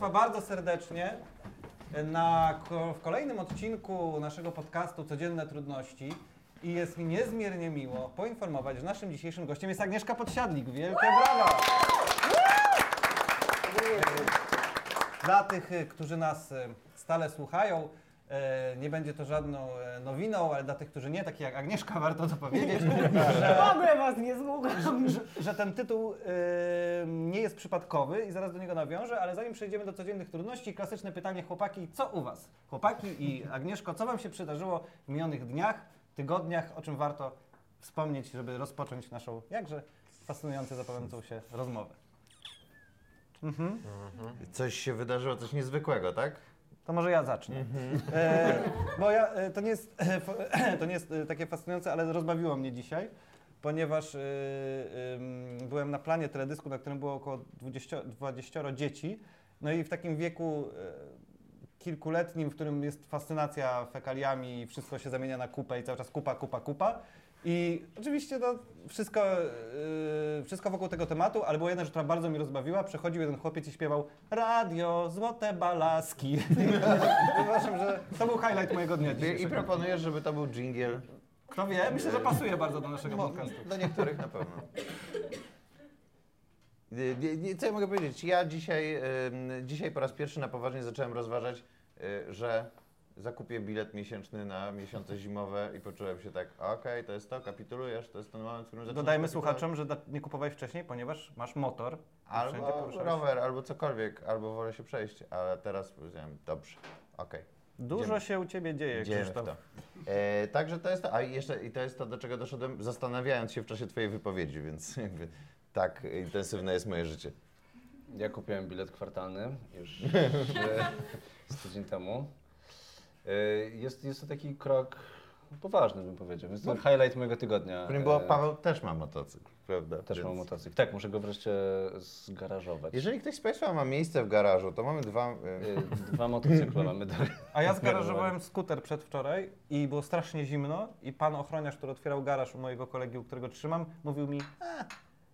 Państwa bardzo serdecznie na, w kolejnym odcinku naszego podcastu Codzienne Trudności. I jest mi niezmiernie miło poinformować, że naszym dzisiejszym gościem jest Agnieszka Podsiadlik. Wielkie brawa! Dla tych, którzy nas y, stale słuchają, e, nie będzie to żadną e, nowiną, ale dla tych, którzy nie, takich jak Agnieszka, warto to powiedzieć, że, W ogóle was nie słucham. że, że ten tytuł nie jest przypadkowy i zaraz do niego nawiążę, ale zanim przejdziemy do codziennych trudności, klasyczne pytanie chłopaki, co u was? Chłopaki i Agnieszko, co wam się przydarzyło w minionych dniach, tygodniach, o czym warto wspomnieć, żeby rozpocząć naszą jakże fascynującą, zapowiadającą się rozmowę? Mhm. Coś się wydarzyło, coś niezwykłego, tak? To może ja zacznę. E, bo ja, e, to nie jest, e, to nie jest e, takie fascynujące, ale rozbawiło mnie dzisiaj, ponieważ byłem na planie teledysku, na którym było około 20, 20 dzieci. No i w takim wieku kilkuletnim, w którym jest fascynacja fekaliami i wszystko się zamienia na kupę i cały czas kupa, kupa, kupa. I oczywiście no, wszystko, yy, wszystko wokół tego tematu, ale była jedna rzecz, która bardzo mi rozbawiła. Przechodził jeden chłopiec i śpiewał Radio, złote balaski. Że to był highlight mojego dnia I, dzisiejszego. proponuję, żeby to był dżingiel. Kto wie? Myślę, że pasuje bardzo do naszego podcastu. Do niektórych na pewno. Nie, nie, nie, Co ja mogę powiedzieć? Ja dzisiaj, dzisiaj po raz pierwszy na poważnie zacząłem rozważać, y, że zakupię bilet miesięczny na miesiące zimowe i poczułem się tak, okej, to jest to, kapitulujesz, to jest ten moment, w którym zaczynasz Dodajmy kapitulować. słuchaczom, że da- nie kupowałeś wcześniej, ponieważ masz motor. Albo rower, albo cokolwiek, albo wolę się przejść, ale teraz powiedziałem, dobrze, okej. Dużo Idziemy. się u Ciebie dzieje, Idziemy Krzysztof. to. E, także to jest to. A jeszcze i to jest to, do czego doszedłem, zastanawiając się w czasie Twojej wypowiedzi, więc jakby tak intensywne jest moje życie. Ja kupiłem bilet kwartalny już e, z tydzień temu. E, Jest, jest to taki krok poważny, bym powiedział. Jest to highlight mojego tygodnia. Którym było E, Paweł też ma motocykl, prawda? Też mam Więc- motocykl. Tak, muszę go wreszcie zgarażować. Jeżeli ktoś z Państwa ma miejsce w garażu, to mamy dwa. E, Dwa motocykle mamy do... A ja zgarażowałem skuter przedwczoraj i było strasznie zimno i pan ochroniarz, który otwierał garaż u mojego kolegi, u którego trzymam, mówił mi, a,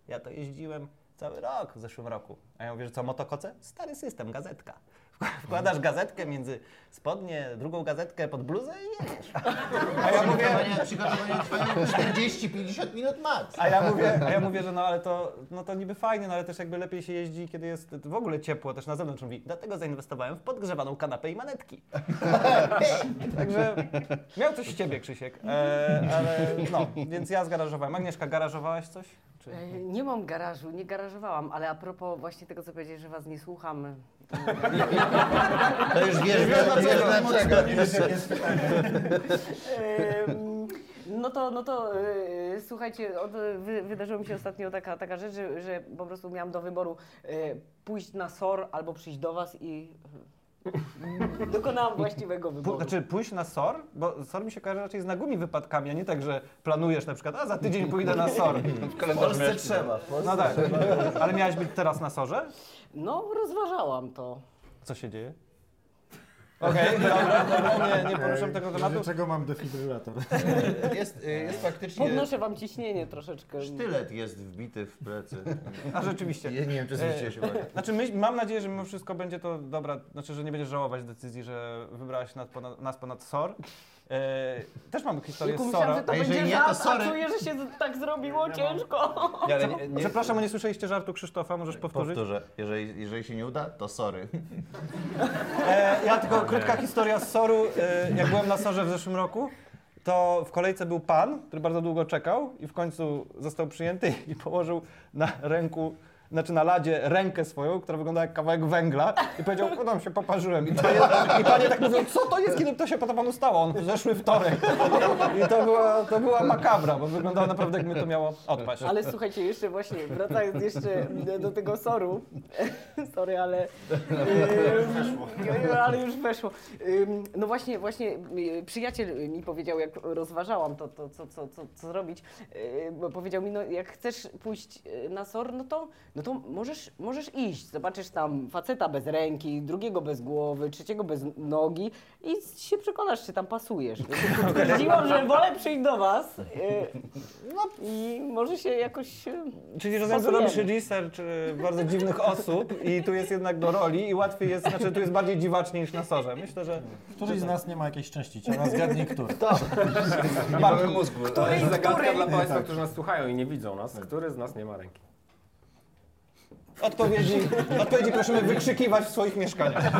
ja to jeździłem cały rok w zeszłym roku. A ja mówię, że co, motokoce? Stary system, gazetka. Wkładasz gazetkę między spodnie, drugą gazetkę pod bluzę i jedziesz. A ja mówię, Przygotowanie trwają 40-50 minut max. a ja mówię, a ja mówię, że no ale to, no to niby fajnie, no ale też jakby lepiej się jeździ, kiedy jest w ogóle ciepło, też na zewnątrz. Mówi, dlatego zainwestowałem w podgrzewaną kanapę i manetki. Także miał coś z ciebie, Krzysiek. E, ale no, więc ja zgarażowałem. Agnieszka, garażowałaś coś? Czy... E, Nie mam garażu, nie garażowałam, ale a propos właśnie tego, co powiedziałeś, że was nie słucham. To już wiesz, wiesz dlaczego. Em, No to, no to e, słuchajcie, od, wy, wydarzyła mi się ostatnio taka, taka rzecz, że, że po prostu miałam do wyboru e, pójść na SOR albo przyjść do was i e, dokonałam właściwego wyboru. znaczy pójść na SOR, bo SOR mi się kojarzy raczej z nagłymi wypadkami, a nie tak, że planujesz na przykład, a za tydzień pójdę na SOR. W kalendarzu miałeś- trzeba. Polsce No tak, ale miałaś być teraz na SORze? No, rozważałam to. Co się dzieje? Okej, dobra, dobra, nie, nie poruszam tego tematu. Dlaczego mam defibrylator? Jest, y, jest faktycznie. Podnoszę wam ciśnienie troszeczkę. Sztylet jest wbity w plecy. A rzeczywiście. Ja nie wiem, czy zwróciłeś uwagę. Znaczy, myśl, mam nadzieję, że mimo wszystko będzie to dobra, znaczy, że nie będziesz żałować decyzji, że wybrałaś nas ponad, nas ponad SOR. E, też mam historię Tylko z myślałam, SOR-a. że to A jeżeli będzie nie, to żart, sorry. a czuję, że się z- tak zrobiło ciężko. Nie, ale nie, nie, Przepraszam, bo nie słyszeliście żartu Krzysztofa, możesz powtórzyć? Powtórzę, jeżeli, jeżeli się nie uda, to sorry. E, ja tylko krótka historia z SOR-u. E, jak byłem na SOR-ze w zeszłym roku, to w kolejce był pan, który bardzo długo czekał i w końcu został przyjęty i położył na ręku, znaczy na ladzie rękę swoją, która wygląda jak kawałek węgla i powiedział, o tam się poparzyłem. I panie, I panie tak mówią, co to jest, kiedy to się to panu stało? On w zeszły wtorek. I to była, to była makabra, bo wyglądało naprawdę, jakby to miało odpaść. Ale słuchajcie, jeszcze właśnie, wracając jeszcze do tego soru, sorry, ale, ym, ale już weszło. No właśnie, właśnie y, przyjaciel mi powiedział, jak rozważałam to, to co, co, co, co zrobić, y, bo powiedział mi, no jak chcesz pójść y, na SOR, no to no to możesz, możesz iść. Zobaczysz tam faceta bez ręki, drugiego bez głowy, trzeciego bez nogi i się przekonasz, czy tam pasujesz. Stwierdziłam, że wolę przyjść do was yy, no, i może się jakoś... yy, Czyli rozumiem, że robisz research y, bardzo dziwnych osób i tu jest jednak do roli i łatwiej jest, znaczy tu jest bardziej dziwacznie niż na sorze. Myślę, że Któryś z nas nie ma jakiejś części ciała, zgadnij który. Nie mamy mózgu. To jest zagadka który? dla Państwa, którzy nas słuchają i nie widzą nas. Który z nas nie ma ręki? Odpowiedzi, odpowiedzi prosimy wykrzykiwać w swoich mieszkaniach.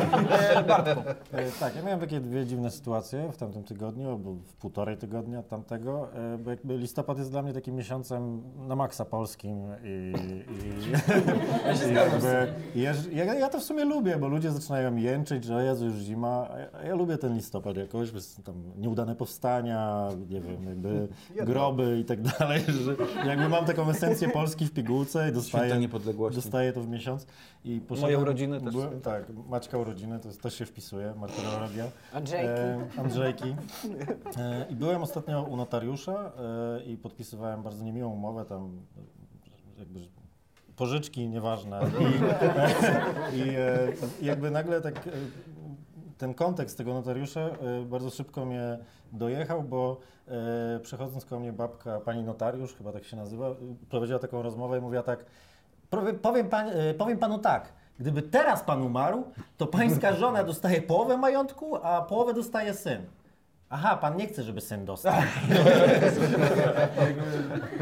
E, Bartku. E, Tak, ja miałem takie dwie dziwne sytuacje w tamtym tygodniu, albo w półtorej tygodnia tamtego, e, bo jakby listopad jest dla mnie takim miesiącem na maksa polskim i, i, i jakby, jeż- ja, ja to w sumie lubię, bo ludzie zaczynają jęczyć, że o Jezu, już zima, a ja, a ja lubię ten listopad jakoś, bo jest tam nieudane powstania, nie wiem, jakby groby i tak dalej, że jakby mam taką esencję Polski w pigułce i dostaję, niepodległości. dostaję to w miesiąc i poszedłem- Moje urodziny też byłem- Tak, Maćka urodziny, to też się wpisuje, martyrologia. Andrzejki. E, Andrzejki. E, I byłem ostatnio u notariusza e, i podpisywałem bardzo niemiłą umowę tam, jakby pożyczki, nieważne. I, i e, jakby nagle tak e, ten kontekst tego notariusza e, bardzo szybko mnie dojechał, bo przechodząc koło mnie babka, pani notariusz, chyba tak się nazywa, prowadziła taką rozmowę i mówiła tak, Powiem, pan, e, powiem panu tak. Gdyby teraz pan umarł, to pańska żona dostaje połowę majątku, a połowę dostaje syn. Aha, pan nie chce, żeby syn dostał.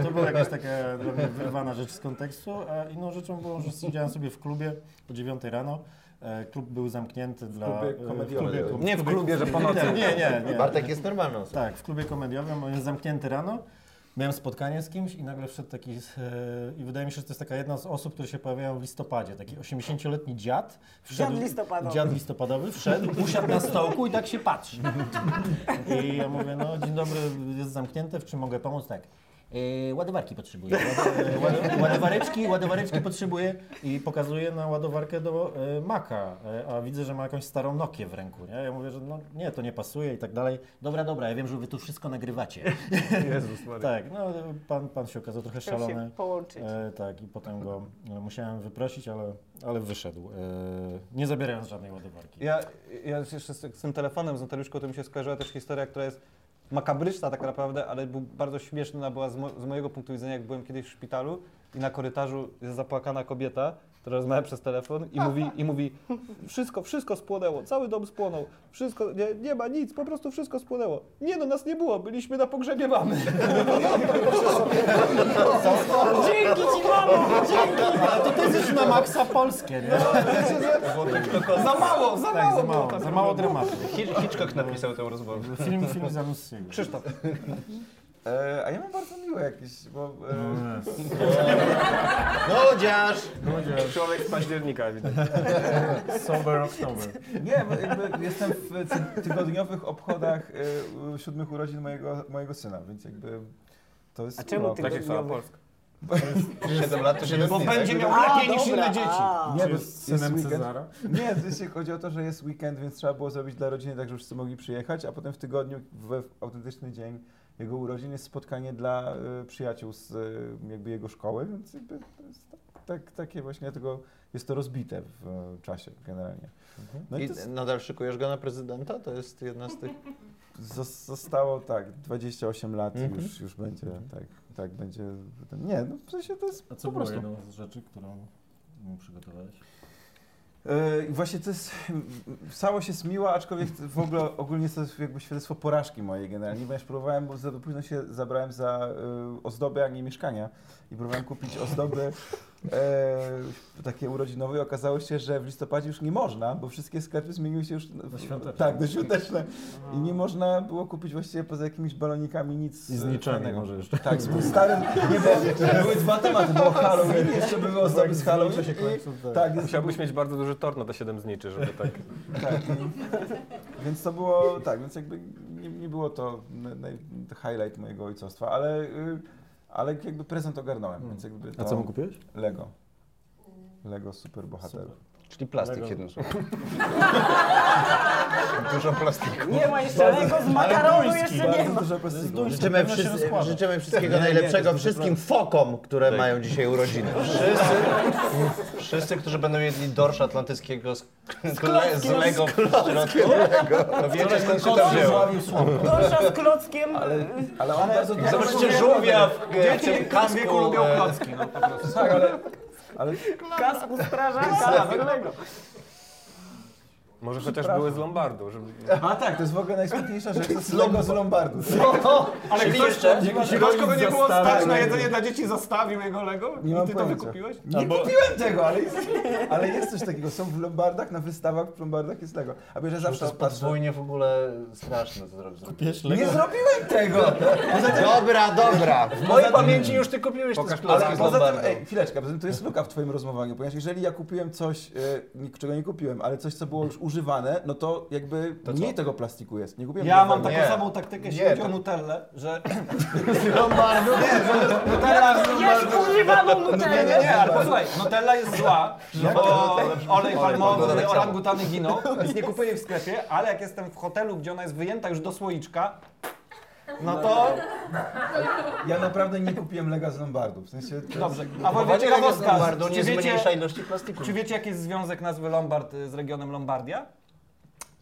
To była jakaś taka wyrwana rzecz z kontekstu, a inną rzeczą było, że siedziałem sobie w klubie o 9 rano. E, Klub był zamknięty dla... klubie e, komediowym. kom- Nie w klubie, że po nocy. Nie, nie, nie. nie. Bartek jest normalną osobą. Tak, w klubie komediowym, on jest zamknięty rano. Miałem spotkanie z kimś i nagle wszedł taki, e, i wydaje mi się, że to jest taka jedna z osób, które się pojawiają w listopadzie. Taki 80-letni dziad. Wszedł, Dziad listopadowy. Dziad listopadowy wszedł, usiadł na stołku i tak się patrzy. I ja mówię, no dzień dobry, jest zamknięte, w czym mogę pomóc? Tak. E, ładowarki. Ład, ład, ładowareczki, ładowareczki potrzebuję i pokazuję na ładowarkę do e, Maka, e, a widzę, że ma jakąś starą Nokię w ręku. Nie? Ja mówię, że no nie, to nie pasuje i tak dalej. Dobra, dobra, ja wiem, że wy tu wszystko nagrywacie. Jezus Maria. Tak, no pan, pan się okazał trochę Chciał szalony. się połączyć. E, tak, i potem go e, musiałem wyprosić, ale, ale wyszedł, e, nie zabierając żadnej ładowarki. Ja, ja jeszcze z, z tym telefonem, z notariuszką, to mi się skojarzyła też historia, która jest makabryczna tak naprawdę, ale był bardzo śmieszna, była z, mo z mojego punktu widzenia, jak byłem kiedyś w szpitalu i na korytarzu jest zapłakana kobieta, która rozmawia przez telefon i mówi, i mówi wszystko, wszystko spłonęło, cały dom spłonął, wszystko, nie, nie ma nic, po prostu wszystko spłonęło. Nie no, nas nie było, byliśmy na pogrzebie mamy. Dzięki ci, mamo! Dzięki! Ale to też jest na maksa polskie, nie? za mało, za Tak, mało za mało, za mało dramatu. Hitch- Hitchcock napisał tę rozmowę. Film, film z Janussiego. Krzysztof. E, a ja mam bardzo miłe jakieś, bo... E, Nudziarz! Człowiek z października ewidentnie. Sober October. nie, bo jakby jestem w ty- tygodniowych obchodach e, siódmych urodzin mojego, mojego syna, więc jakby to jest... A czemu ty Tak jak cała? Polska. 7 lat to 7 Bo dni. będzie miał lepiej niż inne dzieci. a. Nie, Czy bo jest jest synem weekend. Cezara? Nie, to jeśli chodzi o to, że jest weekend, więc trzeba było zrobić dla rodziny tak, że wszyscy mogli przyjechać, a potem w tygodniu, we w autentyczny dzień jego urodzin jest spotkanie dla y, przyjaciół z y, jakby jego szkoły, więc jakby to jest tak, tak, takie właśnie, dlatego jest to rozbite w y, czasie generalnie. No i I jest, nadal szykujesz go na prezydenta? To jest jedna z tych... zos- zostało tak, 28 lat Mhm. już, już będzie, tak, tak będzie, nie, no w sensie to jest A co po było prostu. jedną z rzeczy, którą mu przygotowałeś? Yy, właśnie to jest, całość jest miła, aczkolwiek w ogóle ogólnie jest to jakby świadectwo porażki mojej generalnie, ponieważ próbowałem, bo za późno się zabrałem za y, ozdoby, a nie mieszkania. I próbowałem kupić ozdoby e, takie urodzinowe i okazało się, że w listopadzie już nie można, bo wszystkie sklepy zmieniły się już Na świąteczne. Tak, do świąteczne i nie można było kupić właściwie poza jakimiś balonikami nic I zniczenie może jeszcze. Tak, z tym starym, nie było, były dwa tematy, było Halloween, jeszcze były ozdoby z Halloween się i, tak. tak, Musiałbyś mieć bardzo duży tor na te 7 zniczy, żeby tak... tak. Więc to było, tak, więc jakby nie, nie było to naj, highlight mojego ojcostwa, ale, y, ale jakby prezent ogarnąłem, więc jakby A to co mu kupiłeś? Lego. Lego super bohaterów. Czyli plastik jednym słowem. Dużo plastiku. Nie ma jeszcze Lego z makaronu, jeszcze nie ma. dużo plastiku. Życzymy, wszyscy, życzymy wszystkiego najlepszego wszystkim fokom, które Tak. mają dzisiaj urodziny. Wszyscy, wszyscy, którzy będą jedli dorsza atlantyckiego z, z, z Lego w środku, to wiecie skąd się to wzięło. Gorsza z klockiem. Ale on bardzo dużo... Zobaczycie żółwia w, w tym kasku. wieku lubią e, klocki, no po prostu. Tak, ale, ale Kasku strażaka. Może chociaż były z Lombardu, żeby... A tak, to jest w ogóle najsmutniejsza rzecz, to jest Lego z Lombardu. Ale Czyli ktoś, jeszcze- jeśli Rożko nie było stać na jedzenie dla dzieci, zostawił jego Lego Nie i mam ty to pojęcia. wykupiłeś? Nie kupiłem tego, ale jest, ale jest coś takiego. Są w Lombardach, na wystawach w Lombardach jest Lego. A wiesz, że To zawsze jest patrzę... podwójnie w ogóle straszne to zrobić. Wiesz, Nie zrobiłem tego! Dobra, dobra. W mojej pamięci już ty kupiłeś te Pokaż Ale z poza tym, Lombardu. ej, chwileczkę, poza tym to jest luka w twoim rozmowaniu, ponieważ jeżeli ja kupiłem coś, e, czego nie kupiłem, ale coś, co było już używane, no to jakby To mniej co? tego plastiku jest. Nie kupiłem Ja mam taką Nie. samą taktykę, jeśli Nie, chodzi o Nutellę, że... Jest używaną Nie, nie, nutellę. nie, ale posłuchaj, Nutella jest zła, bo olej palmowy, orangutany giną, więc nie kupuję jej w sklepie, ale jak jestem w hotelu, gdzie ona jest wyjęta już do słoiczka, no to Ja naprawdę nie kupiłem Lega z Lombardu, w sensie... to dobrze. jest- A wy wiecie, Lego z ciekawostka, Lombardu czy nie wiecie, zmniejsza ilości plastiku. czy wiecie jaki jest związek nazwy Lombard y, z regionem Lombardia?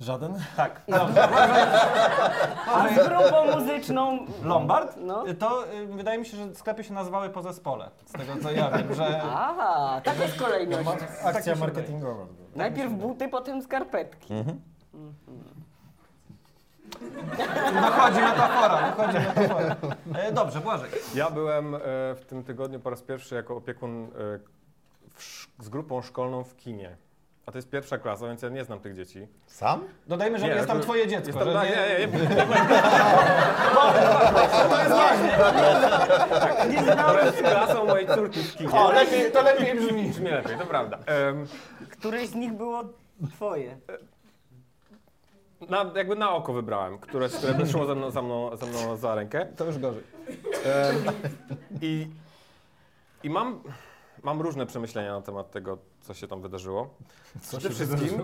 Żaden? Tak. Dobrze. A z grupą muzyczną. Lombard? No. Y, To y, wydaje mi się, że sklepy się nazywały po zespole, z tego co ja wiem, że... Aha, taka jest kolejność. Akcja marketingowa. Najpierw buty, potem skarpetki. Wychodzi metafora, wychodzi metafora. E, Dobrze, Błażej. Ja byłem e, w tym tygodniu po raz pierwszy jako opiekun e, w sz- z grupą szkolną w kinie. A to jest pierwsza klasa, więc ja nie znam tych dzieci. Sam? Dodajmy, że Nie, jest tam to- twoje dziecko. Jest tam, że nie, nie, nie, nie, Nie znałem, z klasą mojej córki w kinie. O, lepiej, to lepiej brzmi. Brzmi lepiej, to prawda. Em, któreś z nich było twoje. Na, jakby na oko wybrałem, które, które wyszło ze mną, za, mną, za mną za rękę. To już gorzej. I, i mam, mam różne przemyślenia na temat tego, co się tam wydarzyło. Przede wszystkim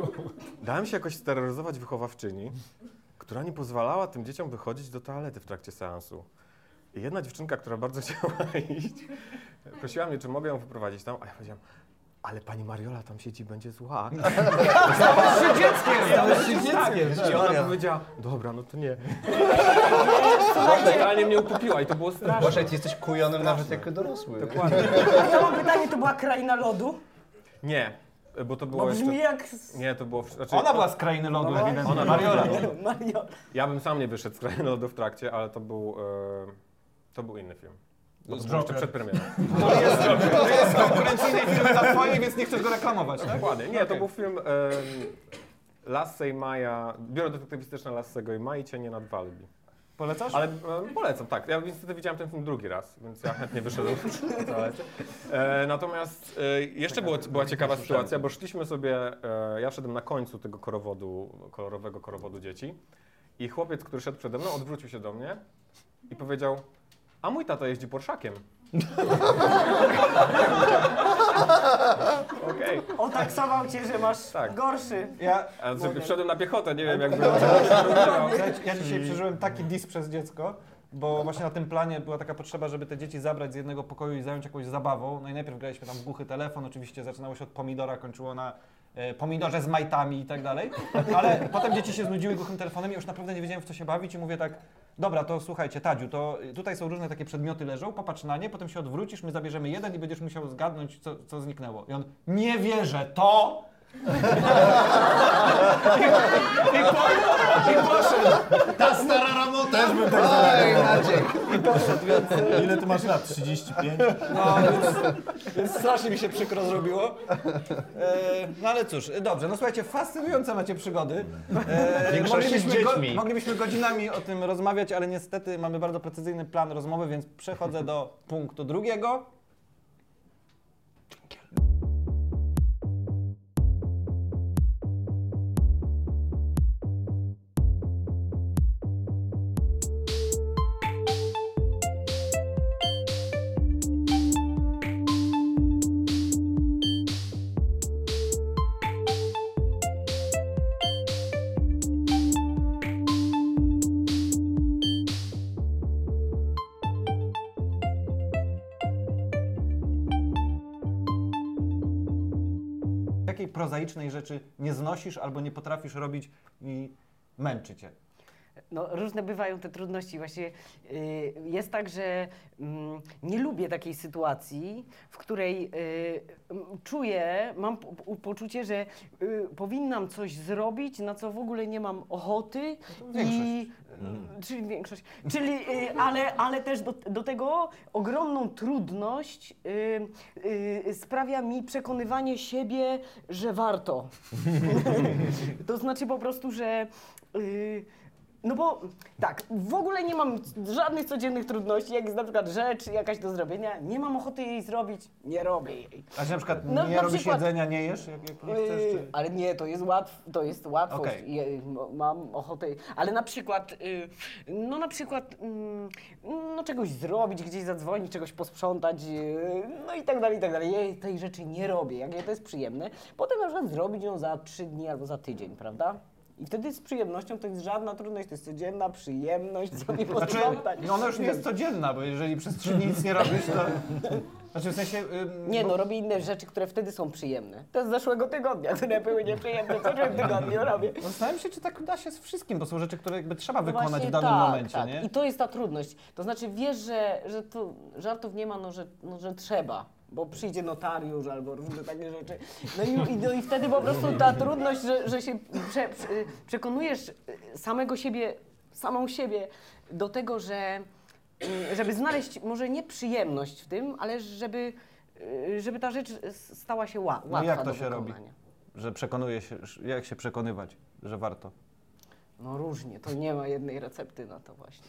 dałem się jakoś steroryzować wychowawczyni, która nie pozwalała tym dzieciom wychodzić do toalety w trakcie seansu. I jedna dziewczynka, która bardzo chciała iść, prosiła mnie, czy mogę ją wyprowadzić tam, a ja powiedziałem, ale pani Mariola tam siedzi, będzie zła. Stałeś się dzieckiem. I ona powiedziała, dobra, no to nie. Realnie mnie ukupiła i to było straszne. Boże, ty jesteś kujonem nawet jako dorosły. Dokładnie. A ja mam pytanie, to była kraina lodu? Nie, bo to było Bo jeszcze... brzmi jak... Nie, to było... w- Znaczy, Ona była z krainy lodu, No ewidentnie. Ona Mariola. Mario. Ja bym sam nie wyszedł z krainy lodu w trakcie, ale to był... E, to był inny film. To był jeszcze przed premierą. To jest, to jest konkurencyjny film dla twojej, więc nie chcesz go reklamować, tak? Dokładnie. Nie, to był film Lasse i Maja, biuro detektywistyczne Lassego i Mai, Cienie nad Walbi. Polecasz? Ale e, polecam, tak. Ja niestety widziałem ten film drugi raz, więc ja chętnie wyszedłem. E, natomiast e, jeszcze było, była ciekawa sytuacja, bo szliśmy sobie, e, ja szedłem na końcu tego korowodu, kolorowego korowodu dzieci i chłopiec, który szedł przede mną, odwrócił się do mnie i powiedział, a mój tata jeździ Porszakiem. Okej. Otaksował cię, że masz Tak. gorszy. Ja, A sobie wszedłem na piechotę, nie wiem jak było. Ja dzisiaj przeżyłem taki dis przez dziecko, bo właśnie na tym planie była taka potrzeba, żeby te dzieci zabrać z jednego pokoju i zająć jakąś zabawą. No i najpierw graliśmy tam w głuchy telefon, oczywiście zaczynało się od pomidora, kończyło na pomidorze z majtami i tak dalej. Ale potem dzieci się znudziły głuchym telefonem i już naprawdę nie wiedziałem w co się bawić i mówię tak, dobra, to słuchajcie, Tadziu, to tutaj są różne takie przedmioty leżą, popatrz na nie, potem się odwrócisz, my zabierzemy jeden i będziesz musiał zgadnąć, co, co zniknęło. I on, nie wierzę, to... I, po, i poszedł. Ta stara! Też bym tak Oj, Maciek. I poszedł, więc, Ile ty masz lat? 35? no, więc, więc strasznie mi się przykro zrobiło. E, no ale cóż, dobrze, no słuchajcie, fascynujące macie przygody. E, większości z moglibyśmy, dziećmi. moglibyśmy godzinami o tym rozmawiać, ale niestety mamy bardzo precyzyjny plan rozmowy, więc przechodzę do punktu drugiego. Jakiej prozaicznej rzeczy nie znosisz albo nie potrafisz robić i męczy cię? No, różne bywają te trudności. Właśnie y, jest tak, że mm, nie lubię takiej sytuacji, w której y, czuję, mam po, po- poczucie, że y, powinnam coś zrobić, na co w ogóle nie mam ochoty. I, czyli większość. Czyli, y, ale, ale też do, do tego ogromną trudność y, y, sprawia mi przekonywanie siebie, że warto. to znaczy po prostu, że. No bo tak, w ogóle nie mam żadnych codziennych trudności, jak jest na przykład rzecz jakaś do zrobienia, nie mam ochoty jej zrobić, nie robię jej. A że na przykład No, nie na robisz przykład- jedzenia, nie jesz, jak, jak nie chcesz? Yy, Czy... Ale nie, to jest, łatw, to jest łatwość. Okej. Je- m- Mam ochotę. Ale na przykład, yy, no na przykład, mm, no czegoś zrobić, gdzieś zadzwonić, czegoś posprzątać, yy, no i tak dalej, i tak dalej. Ja tej rzeczy nie robię, jak to jest przyjemne. Potem na przykład zrobić ją za trzy dni albo za tydzień, prawda? I wtedy z przyjemnością to jest żadna trudność, to jest codzienna przyjemność, sobie Znaczy, posprzątać. no ona już nie jest codzienna, bo jeżeli przez trzy dni nic nie robisz, to... Znaczy w sensie... ym, Nie bo- no, robię inne rzeczy, które wtedy są przyjemne. To z zeszłego tygodnia, które były nieprzyjemne, co w tym tygodniu robię. Zastanawiam się, czy tak da się z wszystkim, bo są rzeczy, które jakby trzeba No wykonać właśnie w danym tak, momencie, tak. nie? I to jest ta trudność. To znaczy wiesz, że, że to żartów nie ma, no że, no, że trzeba. Bo przyjdzie notariusz albo różne takie rzeczy. No i, i, no i wtedy po prostu ta trudność, że, że się prze, prze, przekonujesz samego siebie, samą siebie do tego, że mm, żeby znaleźć może nie przyjemność w tym, ale żeby, y, żeby ta rzecz stała się ła, łatwa No jak to się robi? Że przekonuje się, jak się przekonywać, że warto. No różnie, to nie ma jednej recepty na to właśnie.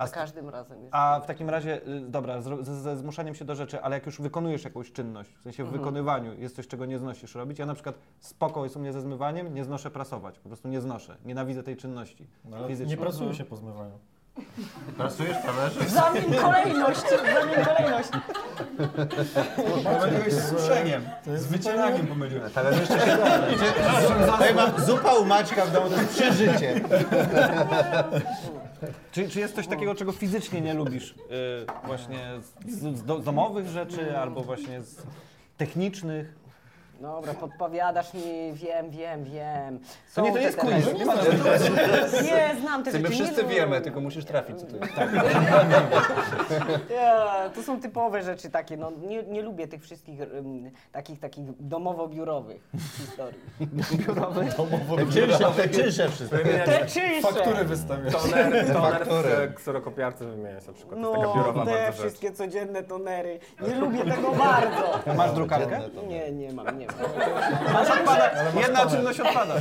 A Za każdym razem jest. A w takim razie, y, dobra, ze, ze zmuszaniem się do rzeczy, ale jak już wykonujesz jakąś czynność, w sensie w Mhm. wykonywaniu jest coś, czego nie znosisz robić, ja na przykład spoko jest u mnie ze zmywaniem, nie znoszę prasować, po prostu nie znoszę, nienawidzę tej czynności No, nie pracuje się po zmywaniu. Pracujesz, talerzysz? Zamień kolejność, zamień kolejność. Pomyliłeś z suszeniem. Z wycinaniem pomyliłeś. Talerzysz jeszcze się Tutaj mam zupa u Maćka w domu, to jest przeżycie. Czy, czy jest coś takiego, czego fizycznie nie lubisz? y, właśnie z, z, z domowych rzeczy albo właśnie z technicznych? Dobra, podpowiadasz mi, wiem, wiem, wiem. To Są nie, to te jest quiz. Nie ma Nie, znam te My rzeczy. wszyscy nie, no, wiemy, tylko musisz trafić, co to jest. Nie, to są typowe rzeczy takie, no nie, nie lubię tych wszystkich ym, takich, takich domowo-biurowych historii. Czynsze, czynsze wszystko. Te czyste! Faktury wystawiasz. Toner, toner Faktury. w kserokopiarce wymieniać na przykład. to jest taka No, biurowa te bardzo rzecz. wszystkie codzienne tonery. Nie lubię tego bardzo. Masz drukarkę? Nie, nie mam, nie odpada. Jedna czynność odpada.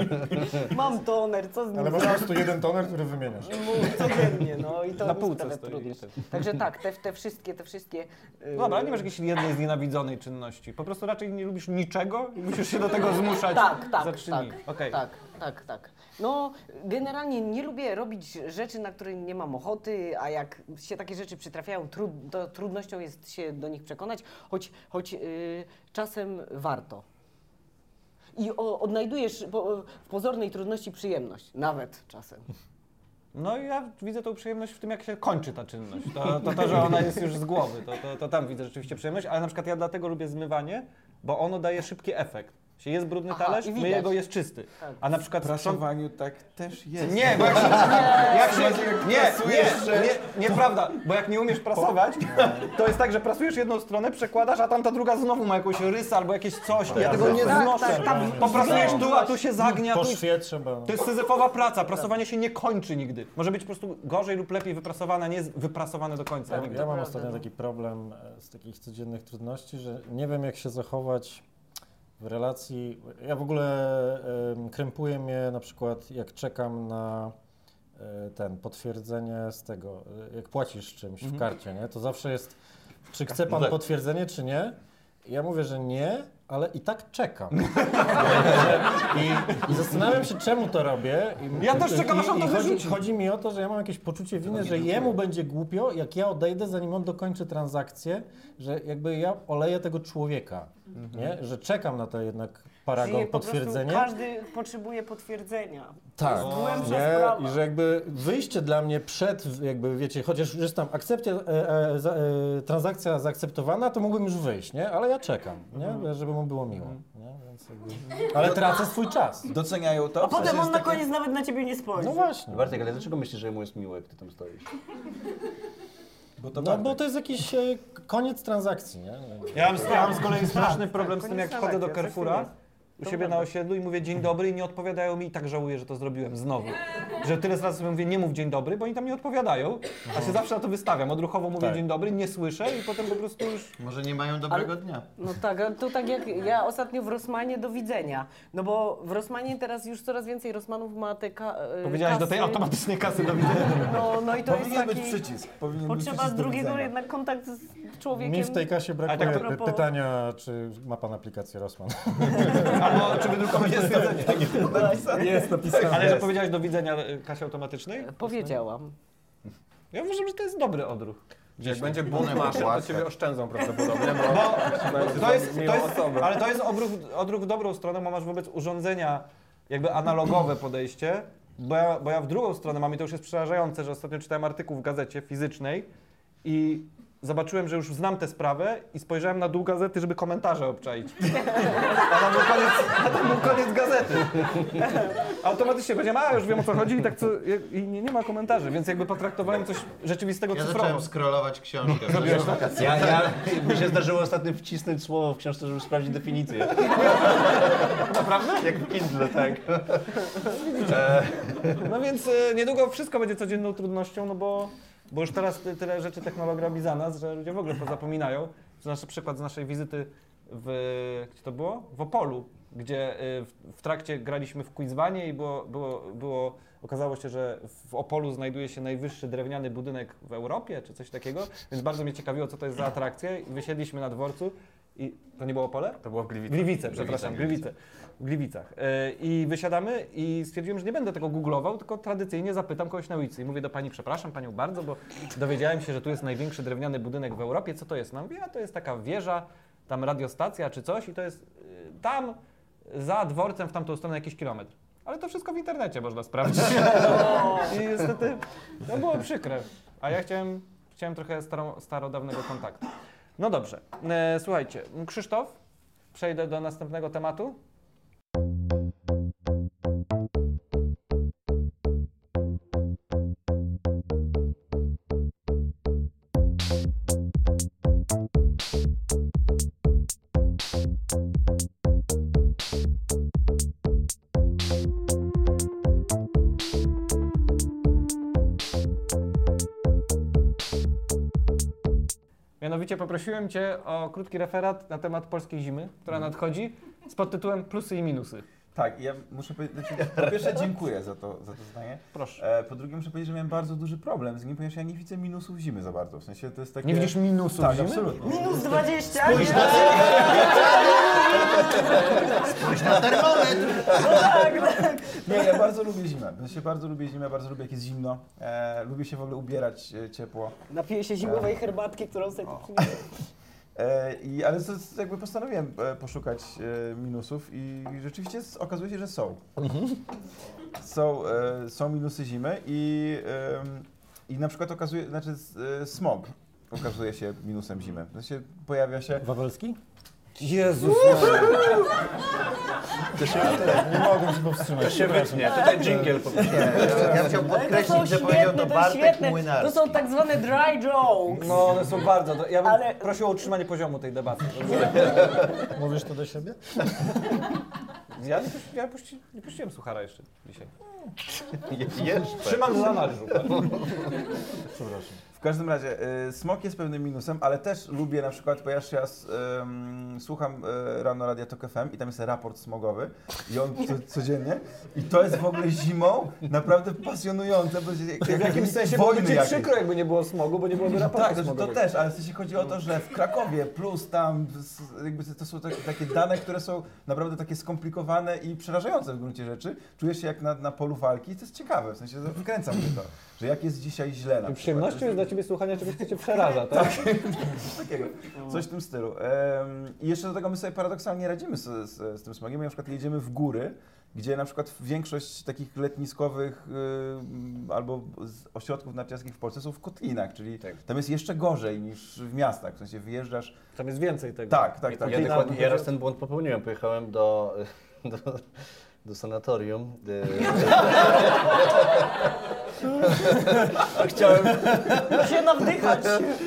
Mam toner, co z nim Ale masz po prostu jeden toner, który wymieniasz. Mów codziennie, no i to Na półce stoi. Także tak, te, te wszystkie, te wszystkie... yy, Dobra, ale nie masz jakiejś jednej znienawidzonej czynności. Po prostu raczej nie lubisz niczego i musisz się do tego zmuszać Tak, tak, za trzy tak. Okej. tak, tak, tak. No, generalnie nie lubię robić rzeczy, na które nie mam ochoty, a jak się takie rzeczy przytrafiają, trud, to trudnością jest się do nich przekonać, choć, choć yy, czasem warto. I o, odnajdujesz po, w pozornej trudności przyjemność, nawet czasem. No i ja widzę tą przyjemność w tym, jak się kończy ta czynność. To, to, to że ona jest już z głowy, to, to, to tam widzę rzeczywiście przyjemność, ale na przykład ja dlatego lubię zmywanie, bo ono daje szybki efekt. Się jest brudny Aha, talerz, i myje widać. go, jest czysty. Tak. A na przykład W sprząt... prasowaniu tak też jest. Nie, bo jak się, jak się, nie, nie, nie, nieprawda, bo jak nie umiesz prasować, to jest tak, że prasujesz jedną stronę, przekładasz, a tamta druga znowu ma jakąś rysę albo jakieś coś ja tego nie Tak, znoszę. tak, tak. Poprasujesz tu, a tu się zagnia, Po tu szwie trzeba. To jest syzyfowa praca, prasowanie się nie kończy nigdy. Może być po prostu gorzej lub lepiej wyprasowane, nie jest wyprasowane do końca. Tak, nigdy. Ja mam ostatnio taki problem e, z takich codziennych trudności, że nie wiem jak się zachować w relacji. Ja w ogóle krępuje mnie na przykład jak czekam na e, ten potwierdzenie z tego, e, jak płacisz czymś w karcie, nie? To zawsze jest, czy chce pan Tak. potwierdzenie, czy nie? Ja mówię, że nie, ale i tak czekam. I, I zastanawiam się, czemu to robię. I, Ja też czekam, aż on to chodzi, wyrzuci. chodzi mi o to, że ja mam jakieś poczucie winy, że jemu będzie głupio, jak ja odejdę, zanim on dokończy transakcję, że jakby ja oleję tego człowieka, nie? Że czekam na to jednak paragon, Czyli po prostu potwierdzenie. Każdy potrzebuje potwierdzenia. Tak, To jest głębsza nie? I że jakby wyjście dla mnie przed, jakby wiecie, chociaż już jest tam akcepcja, e, e, za, e, transakcja zaakceptowana, to mógłbym już wyjść, nie? Ale ja czekam, nie? Żeby żeby mu było miło. Nie? Więc jakby... Ale tracę swój czas. Doceniają to. A potem on na takie- koniec nawet na ciebie nie spojrzy. No właśnie. Bartek, ale dlaczego myślisz, że mu jest miło, jak ty tam stoisz? Bo to No bo to jest jakiś e, koniec transakcji, nie? Ja mam, ja mam z kolei straszny problem z tym, jak wchodzę do Carrefoura. U siebie na osiedlu i mówię dzień dobry i nie odpowiadają mi i tak żałuję, że to zrobiłem znowu. Że tyle razy sobie mówię nie mów dzień dobry, bo oni tam nie odpowiadają, a się zawsze na to wystawiam. Odruchowo mówię Tak. dzień dobry, nie słyszę i potem po prostu już... Może nie mają dobrego dnia. No tak, to tak jak ja ostatnio w Rosmanie do widzenia. No bo w Rosmanie teraz już coraz więcej Rosmanów ma te ka- e, Powiedziałeś do tej kasy. automatycznej kasy do widzenia. No, no i to jest Powinien taki... być przycisk. Powinien być Potrzeba przycisk do drugiego jednak kontakt z człowiekiem. Mi w tej kasie brakuje tak propos- pytania, czy ma pan aplikację Rosman. Albo czy wydrukować jest Jest napisane. Ale że powiedziałeś do widzenia e, kasie automatycznej? Powiedziałam. Ja uważam, że to jest dobry odruch. Jak będzie bunt maszyn, to ciebie oszczędzą prawdopodobnie, bo Bo to jest, to jest, ale to jest odruch, odruch w dobrą stronę, bo masz wobec urządzenia jakby analogowe podejście, bo ja, bo ja w drugą stronę mam i to już jest przerażające, że ostatnio czytałem artykuł w gazecie fizycznej i zobaczyłem, że już znam tę sprawę i spojrzałem na dół gazety, żeby komentarze obczaić. A tam był koniec, a tam był koniec gazety. Automatycznie powiedziałem, a już wiem o co chodzi i tak co, i nie, nie ma komentarzy, więc jakby potraktowałem coś rzeczywistego Ja cyfrowo. zacząłem scrollować książkę. Ja, ja, mi się zdarzyło ostatnio wcisnąć słowo w książce, żeby sprawdzić definicję. Naprawdę? Jak w Kindle, tak. No więc e, niedługo wszystko będzie codzienną trudnością, no bo, bo już teraz ty, tyle rzeczy technologia robi za nas, że ludzie w ogóle pozapominają. To nasz przykład z naszej wizyty w, gdzie to było? W Opolu, gdzie e, w, w trakcie graliśmy w quizwanie i było, było, było, okazało się, że w Opolu znajduje się najwyższy drewniany budynek w Europie, czy coś takiego, więc bardzo mnie ciekawiło, co to jest za atrakcja wysiedliśmy na dworcu i to nie było Opole? To było w Gliwicach. Gliwice, przepraszam, Gliwice. W Gliwicach. E, I wysiadamy i stwierdziłem, że nie będę tego googlował, tylko tradycyjnie zapytam kogoś na ulicy. I mówię do pani, przepraszam panią bardzo, bo dowiedziałem się, że tu jest największy drewniany budynek w Europie. Co to jest? No mówię, a to jest taka wieża, tam radiostacja czy coś i to jest y, tam za dworcem w tamtą stronę jakiś kilometr. Ale to wszystko w internecie można sprawdzić. I niestety to było przykre. A ja chciałem, chciałem trochę staro, starodawnego kontaktu. No dobrze, e, słuchajcie, Krzysztof, przejdę do następnego tematu. Mianowicie poprosiłem Cię o krótki referat na temat polskiej zimy, która nadchodzi, z podtytułem Plusy i minusy. Tak, ja muszę powiedzieć, znaczy, po pierwsze dziękuję za to, za to zdanie. Proszę. E, po drugie muszę powiedzieć, że miałem bardzo duży problem z nim, ponieważ ja nie widzę minusów zimy za bardzo. W sensie to jest takie... Nie widzisz minusów Tak, zimy? absolutnie. Minus 20? Nie, ja bardzo lubię zimę. W sensie bardzo lubię zimę, bardzo lubię jak jest zimno. E, lubię się w ogóle ubierać e, ciepło. Napiję się zimowej herbatki, którą sobie tu. E, i, ale to, jest jakby postanowiłem e, poszukać e, minusów i rzeczywiście s- okazuje się, że są. Są, e, są minusy zimy i, em, i na przykład okazuje, znaczy s- e, smog okazuje się minusem zimy. Sensie pojawia się... Wawelski? Jezus Nie mogę się powstrzymać. Się wytnie. Tutaj jingle po prostu. Ja to są podkreślić, że powiedział to to Bartek świetne. To Młynarski. są tak zwane dry jokes. No one są bardzo, do... ja bym Ale- prosił o utrzymanie poziomu tej debaty. Mówisz to do siebie? Ja, nie, puści, ja puści, nie puściłem suchara jeszcze dzisiaj. Jeszcze. Trzymam za. Przepraszam. W każdym razie, y, smog jest pewnym minusem, ale też lubię na przykład, ponieważ ja s- ym, słucham y, rano Radia Tok FM i tam jest raport smogowy i on co, codziennie i to jest w ogóle zimą naprawdę pasjonujące, bo jak, W jakimś sensie byłoby ci jakieś. przykro, jakby nie było smogu, bo nie byłoby raportu Tak, to, to też, ale w sensie chodzi o to, że w Krakowie plus tam s- jakby to są takie, takie dane, które są naprawdę takie skomplikowane i przerażające w gruncie rzeczy. Czujesz się jak na, na polu walki i to jest ciekawe, w sensie wkręca mnie to, że jak jest dzisiaj źle na I przykład. przyjemnością jest dla Ciebie słuchanie czegoś, co Cię przeraża, tak? Coś takiego, coś w tym stylu. I jeszcze do tego my sobie paradoksalnie radzimy z, z, z tym smogiem. My na przykład jedziemy w góry gdzie na przykład większość takich letniskowych y, albo ośrodków narciarskich w Polsce są w kotlinach, czyli Tak. tam jest jeszcze gorzej niż w miastach, w sensie wyjeżdżasz... Tam jest więcej tego. Tak, tak, tak. Ja, dokładnie, ja raz ten błąd popełniłem. Pojechałem do, do, do sanatorium. e, Chciałem, Się nawdychać.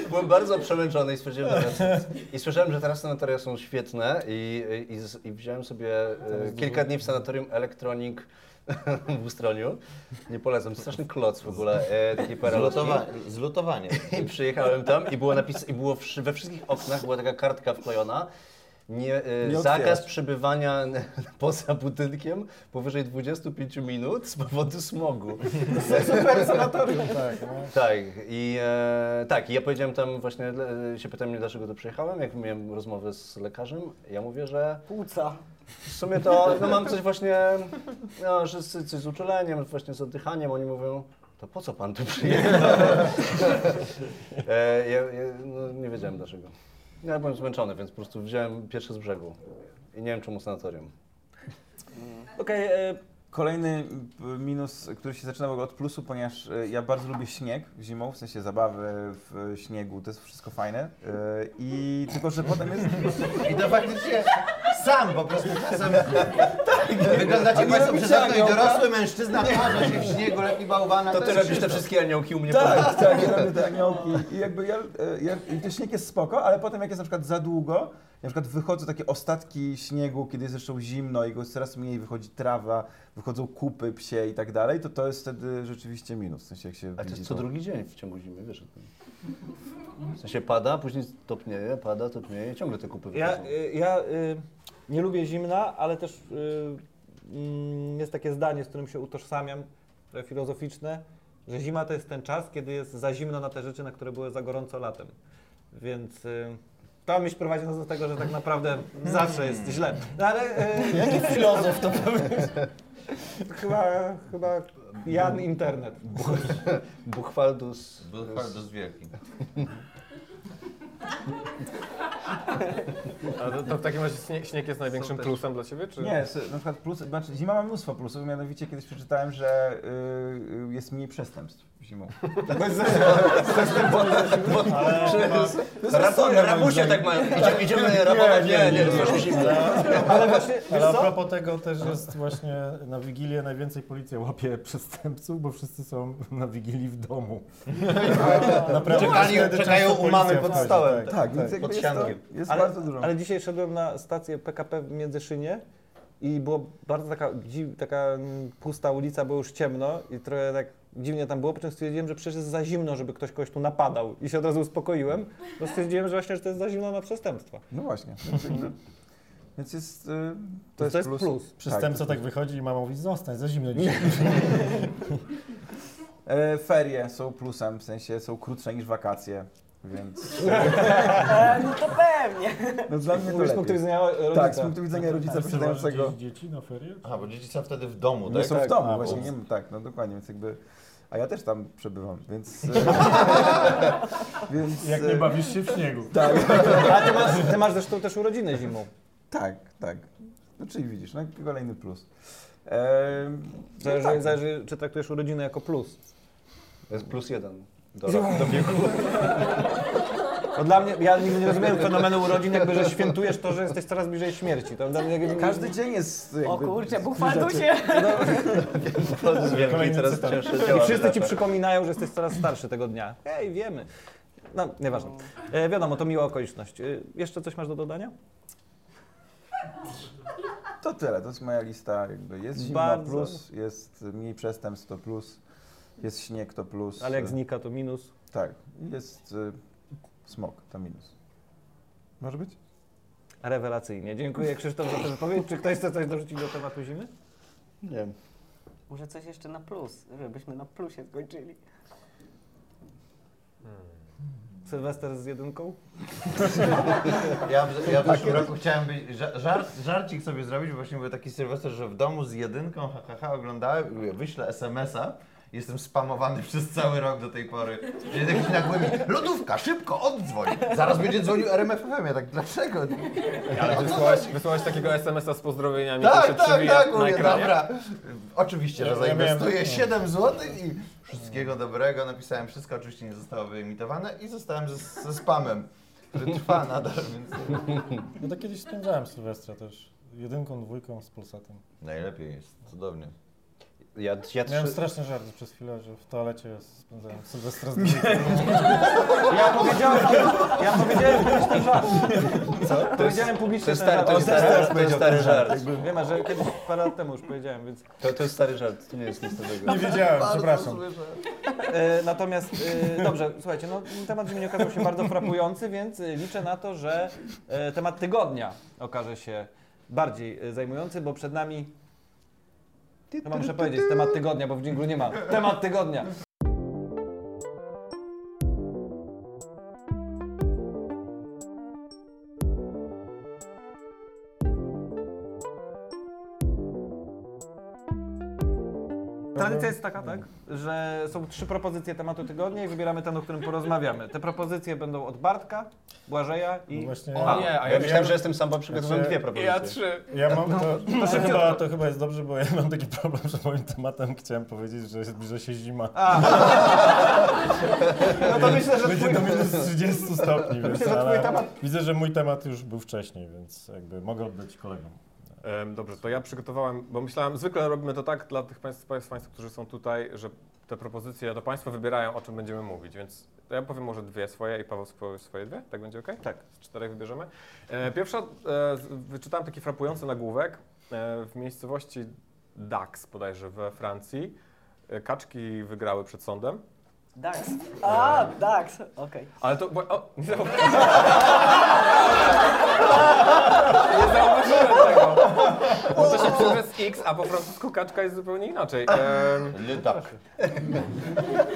byłem bardzo przemęczony i stwierdziłem, że i słyszałem, że teraz sanatoria są świetne i, i, i wziąłem sobie e, kilka dni w sanatorium Electronic w Ustroniu. Nie polecam, straszny kloc w ogóle, e, taki. Zlutowa- Zlutowanie. I przyjechałem tam i było napis, i było we wszystkich oknach była taka kartka wklejona. Nie, e, Nie zakaz przebywania poza budynkiem powyżej 25 minut z powodu smogu. Super sanatorium. Tak, no. tak, i e, tak, i ja powiedziałem tam właśnie, e, się pytałem mnie dlaczego tu przyjechałem, jak miałem rozmowę z lekarzem, ja mówię, że Płuca. w sumie to no, mam coś właśnie, no, że z, coś z uczuleniem, właśnie z oddychaniem, oni mówią, to po co pan tu przyjechał? e, ja, ja no, nie wiedziałem dlaczego. Ja byłem zmęczony, więc po prostu wziąłem pierwszy z brzegu. I nie wiem czemu sanatorium. Okej, e, Kolejny p- minus, który się zaczyna w ogóle od plusu, ponieważ y, ja bardzo lubię śnieg zimą, w sensie zabawy w śniegu, to jest wszystko fajne. y, I tylko, że potem jest... I to faktycznie sam po prostu czasem wyglądacie nie Państwo przed mną i dorosły mężczyzna parza się w śniegu, leki bałwana. To ty robisz te wszystkie aniołki u mnie Tak, tak, ja robię te aniołki. I jakby ja, e, ja, śnieg jest spoko, ale potem jak jest na przykład za długo, na przykład wychodzą takie ostatki śniegu, kiedy jest jeszcze zimno i go jest coraz mniej, wychodzi trawa, wychodzą kupy psie i tak dalej, to to jest wtedy rzeczywiście minus. W sensie jak się A to jest co to- drugi dzień w ciągu zimy, wiesz o tym. W sensie pada, później topnieje, pada, topnieje, ciągle te kupy ja, wychodzą. y, ja y, nie lubię zimna, ale też y, mm, jest takie zdanie, z którym się utożsamiam, trochę filozoficzne, że zima to jest ten czas, kiedy jest za zimno na te rzeczy, na które były za gorąco latem. Więc y, to myśl prowadzi nas do tego, że tak naprawdę zawsze jest źle. No, ale y, Jaki filozof to powiedział? chyba, chyba Jan Internet. Buchwaldus. Bardzo wielki. A to, to w takim razie śnieg, śnieg jest największym plusem dla Ciebie? Czy... Nie, s- na przykład plus, znaczy zima ma mnóstwo plusów, mianowicie kiedyś przeczytałem, że y, y, jest mniej przestępstw zimą. Rabusie tak mają. Idziemy, rabować? Nie, nie, nie, zimno. Ale właśnie, Ale a propos tego też jest właśnie na Wigilię najwięcej policja łapie przestępców, bo wszyscy są na Wigilii w domu. Naprawdę Czekali- wtedy czekają u mamy pod stołem. Tak, więc jakby pod siankiem. jest Ale- bardzo dużo. Ale dzisiaj szedłem na stację PKP w Międzyszynie i było bardzo taka, taka pusta ulica, było już ciemno i trochę tak dziwnie tam było, po czym stwierdziłem, że przecież jest za zimno, żeby ktoś kogoś tu napadał i się od razu uspokoiłem, bo stwierdziłem, że właśnie, że to jest za zimno na przestępstwa. No właśnie. Więc, jest, y, to, To jest, jest plus. plus. Przestępca tak wychodzi i mama mówi, zostań, za zimno dzisiaj. E, ferie są plusem, w sensie są krótsze niż wakacje, więc E, no to pewnie. no dla mnie to z punktu widzenia rodzica. Tak, z punktu widzenia rodzica A wysyłasz posiadającego. dzieci na ferie? Aha, bo dzieci są wtedy w domu, Nie tak? są w domu, A, właśnie, bo- nie tak, no dokładnie, więc jakby... A ja też tam przebywam, więc... więc Jak e, nie bawisz się w śniegu. Tak, A ty masz, ty masz zresztą też urodziny zimą. tak, tak. No czyli widzisz, no kolejny plus. E, no Zależy, tak. zależy, czy traktujesz urodziny jako plus. To jest plus jeden do, do wieku. Bo dla mnie, ja nigdy nie rozumiem fenomenu urodzin, jakby, że świętujesz to, że jesteś coraz bliżej śmierci. To dla mnie jakby, Każdy dzień jest jakby... O kurczę, Buchwaldusie. Buchwaldus wielki Kolejny teraz cytat. cięższe I wszyscy ci przypominają, że jesteś coraz starszy tego dnia. Ej, wiemy. No, nieważne. E, wiadomo, to miła okoliczność. E, jeszcze coś masz do dodania? To tyle, to jest moja lista, jakby jest zimno Bardzo. plus, jest mniej przestępstw to plus, jest śnieg to plus. Ale jak znika, to minus. Tak, jest y, smog to minus. Może być? Rewelacyjnie. Dziękuję Krzysztof za tę wypowiedź. Czy ktoś chce coś dorzucić do tematu zimy? Nie. Może coś jeszcze na plus, żebyśmy na plusie skończyli. Sylwester z jedynką? Ja, w- ja w zeszłym roku chciałem być, ża- żart, żarcik sobie zrobić, bo właśnie był taki Sylwester, że w domu z jedynką, ha, ha, ha oglądałem, i mówię, wyślę SMS-a Jestem spamowany przez cały rok do tej pory. Jest jakiś nagłymi, lodówka, szybko, oddzwoń. Zaraz będzie dzwonił RMFFM. Ja tak, dlaczego? Ale wysłałeś, wysłałeś takiego SMS-a z pozdrowieniami, to się Tak, tak, tak, mówię, ekranie. dobra. Oczywiście, że zainwestuję 7 zł i wszystkiego dobrego. Napisałem wszystko, oczywiście nie zostało wyemitowane i zostałem ze, ze spamem, który trwa nadal, więc No to kiedyś spędzałem Sylwestra też. Jedynką, dwójką z Polsatem. najlepiej jest, cudownie. Ja, ja Miałem trzy, straszny żart przez chwilę, że w toalecie spędzałem Sylwestra z. Ja powiedziałem, ja powiedziałem kiedyś ten żart. Co? Powiedziałem to publicznie jest ten stary, żart. to jest stary, teraz to jest stary ten żart. Jakby, wiem, że kiedyś parę lat temu już powiedziałem, więc... To, to jest stary żart, to nie jest nic nowego. Nie wiedziałem, przepraszam. E, natomiast, e, dobrze, słuchajcie, no, temat Jimmy okazał się bardzo frapujący, więc e, liczę na to, że e, temat tygodnia okaże się bardziej e, zajmujący, bo przed nami... Chyba muszę powiedzieć temat tygodnia, bo w dżinglu nie ma. Temat tygodnia. Tradycja jest taka, tak, że są trzy propozycje tematu tygodnia i wybieramy ten, o którym porozmawiamy. Te propozycje będą od Bartka, Błażeja No i... właśnie, O nie, a Ja ja myślałem, że jestem sam, bo przygotowałem Znaczy, dwie propozycje. Ja trzy. ja mam to, to, chyba, to chyba jest dobrze, bo ja mam taki problem, że moim tematem chciałem powiedzieć, że zbliża się zima. A. No to myślę, że Będzie twój... do minus 30 stopni, więc Myślę, że twój ale temat- widzę, że mój temat już był wcześniej, więc jakby mogę oddać kolegom. Dobrze, to ja przygotowałem, bo myślałem, zwykle robimy to tak dla tych państw, państw, państw którzy są tutaj, że te propozycje to Państwo wybierają, o czym będziemy mówić, więc ja powiem może dwie swoje i Paweł swoje dwie, tak będzie ok? Tak. Z czterech wybierzemy. E, pierwsza, e, wyczytałem taki frapujący nagłówek e, w miejscowości Dax bodajże we Francji. Kaczki wygrały przed sądem, Dax. A, Dax, okej. ale to... Bo, o, nie zauważyłem tego. Bo to X, a po francusku kaczka jest zupełnie inaczej. Em, Lydak.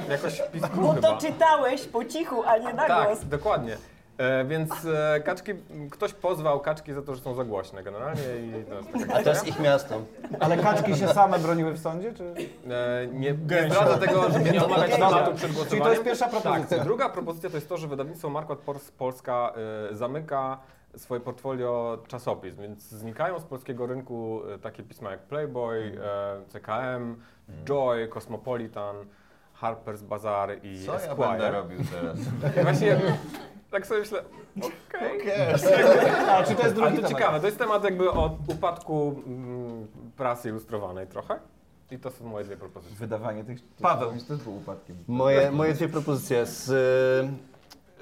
jakoś pisku Bo chyba. to czytałeś po cichu, a nie na głos. Tak, dokładnie. E, więc e, kaczki, ktoś pozwał kaczki za to, że są za głośne generalnie i to jest taka A to jest ich miasto. Ale kaczki się same broniły w sądzie, czy... E, nie, nie zdradzę tego, żeby nie omawiać tematu przed głosowaniem. Czyli to jest pierwsza propozycja. Tak, druga propozycja to jest to, że wydawnictwo Pors- Polska e, zamyka swoje portfolio czasopism, więc znikają z polskiego rynku e, takie pisma jak Playboy, e, CKM, Joy, Cosmopolitan, Harper's Bazaar i Co ja Esquire. będę robił teraz? I właśnie tak sobie myślę, okej. A, czy to jest drugi to temat? ciekawe, to jest temat jakby o upadku mm, prasy ilustrowanej trochę. I to są moje dwie propozycje. Wydawanie tych... Paweł. To też był upadkiem. Moje, moje dwie propozycje. Z, y,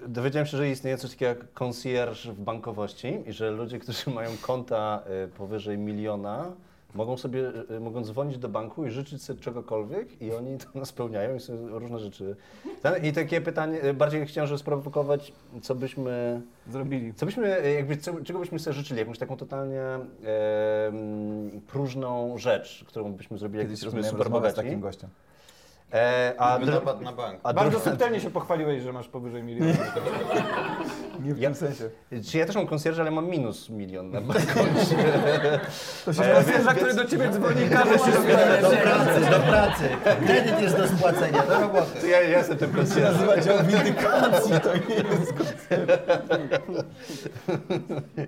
dowiedziałem się, że istnieje coś takiego jak concierge w bankowości i że ludzie, którzy mają konta y, powyżej miliona, mogą sobie, y, mogą dzwonić do banku i życzyć sobie czegokolwiek i oni to spełniają i są różne rzeczy. I takie pytanie, y, bardziej chciałem, żeby sprowokować, co byśmy, Zrobili. co byśmy, y, jakby, czego byśmy sobie życzyli, jakąś taką totalnie em, próżną rzecz, którą byśmy zrobili, jak Kiedyś rozmawiałem super rozmowę z bogaci. takim gościem. E, a napad na bank. a Bardzo druga- subtelnie się pochwaliłeś, że masz powyżej miliona. Nie w Ja- tym sensie. Czy ja też mam konsjerża, ale mam minus milion na koncie. To się konsjerza, który do ciebie dzwoni i każe się Do pracy, do pracy. Kredyt jest do spłacenia, do roboty. Ja, ja jestem tym konsjerżem. Nazywa dział windykacji, to nie jest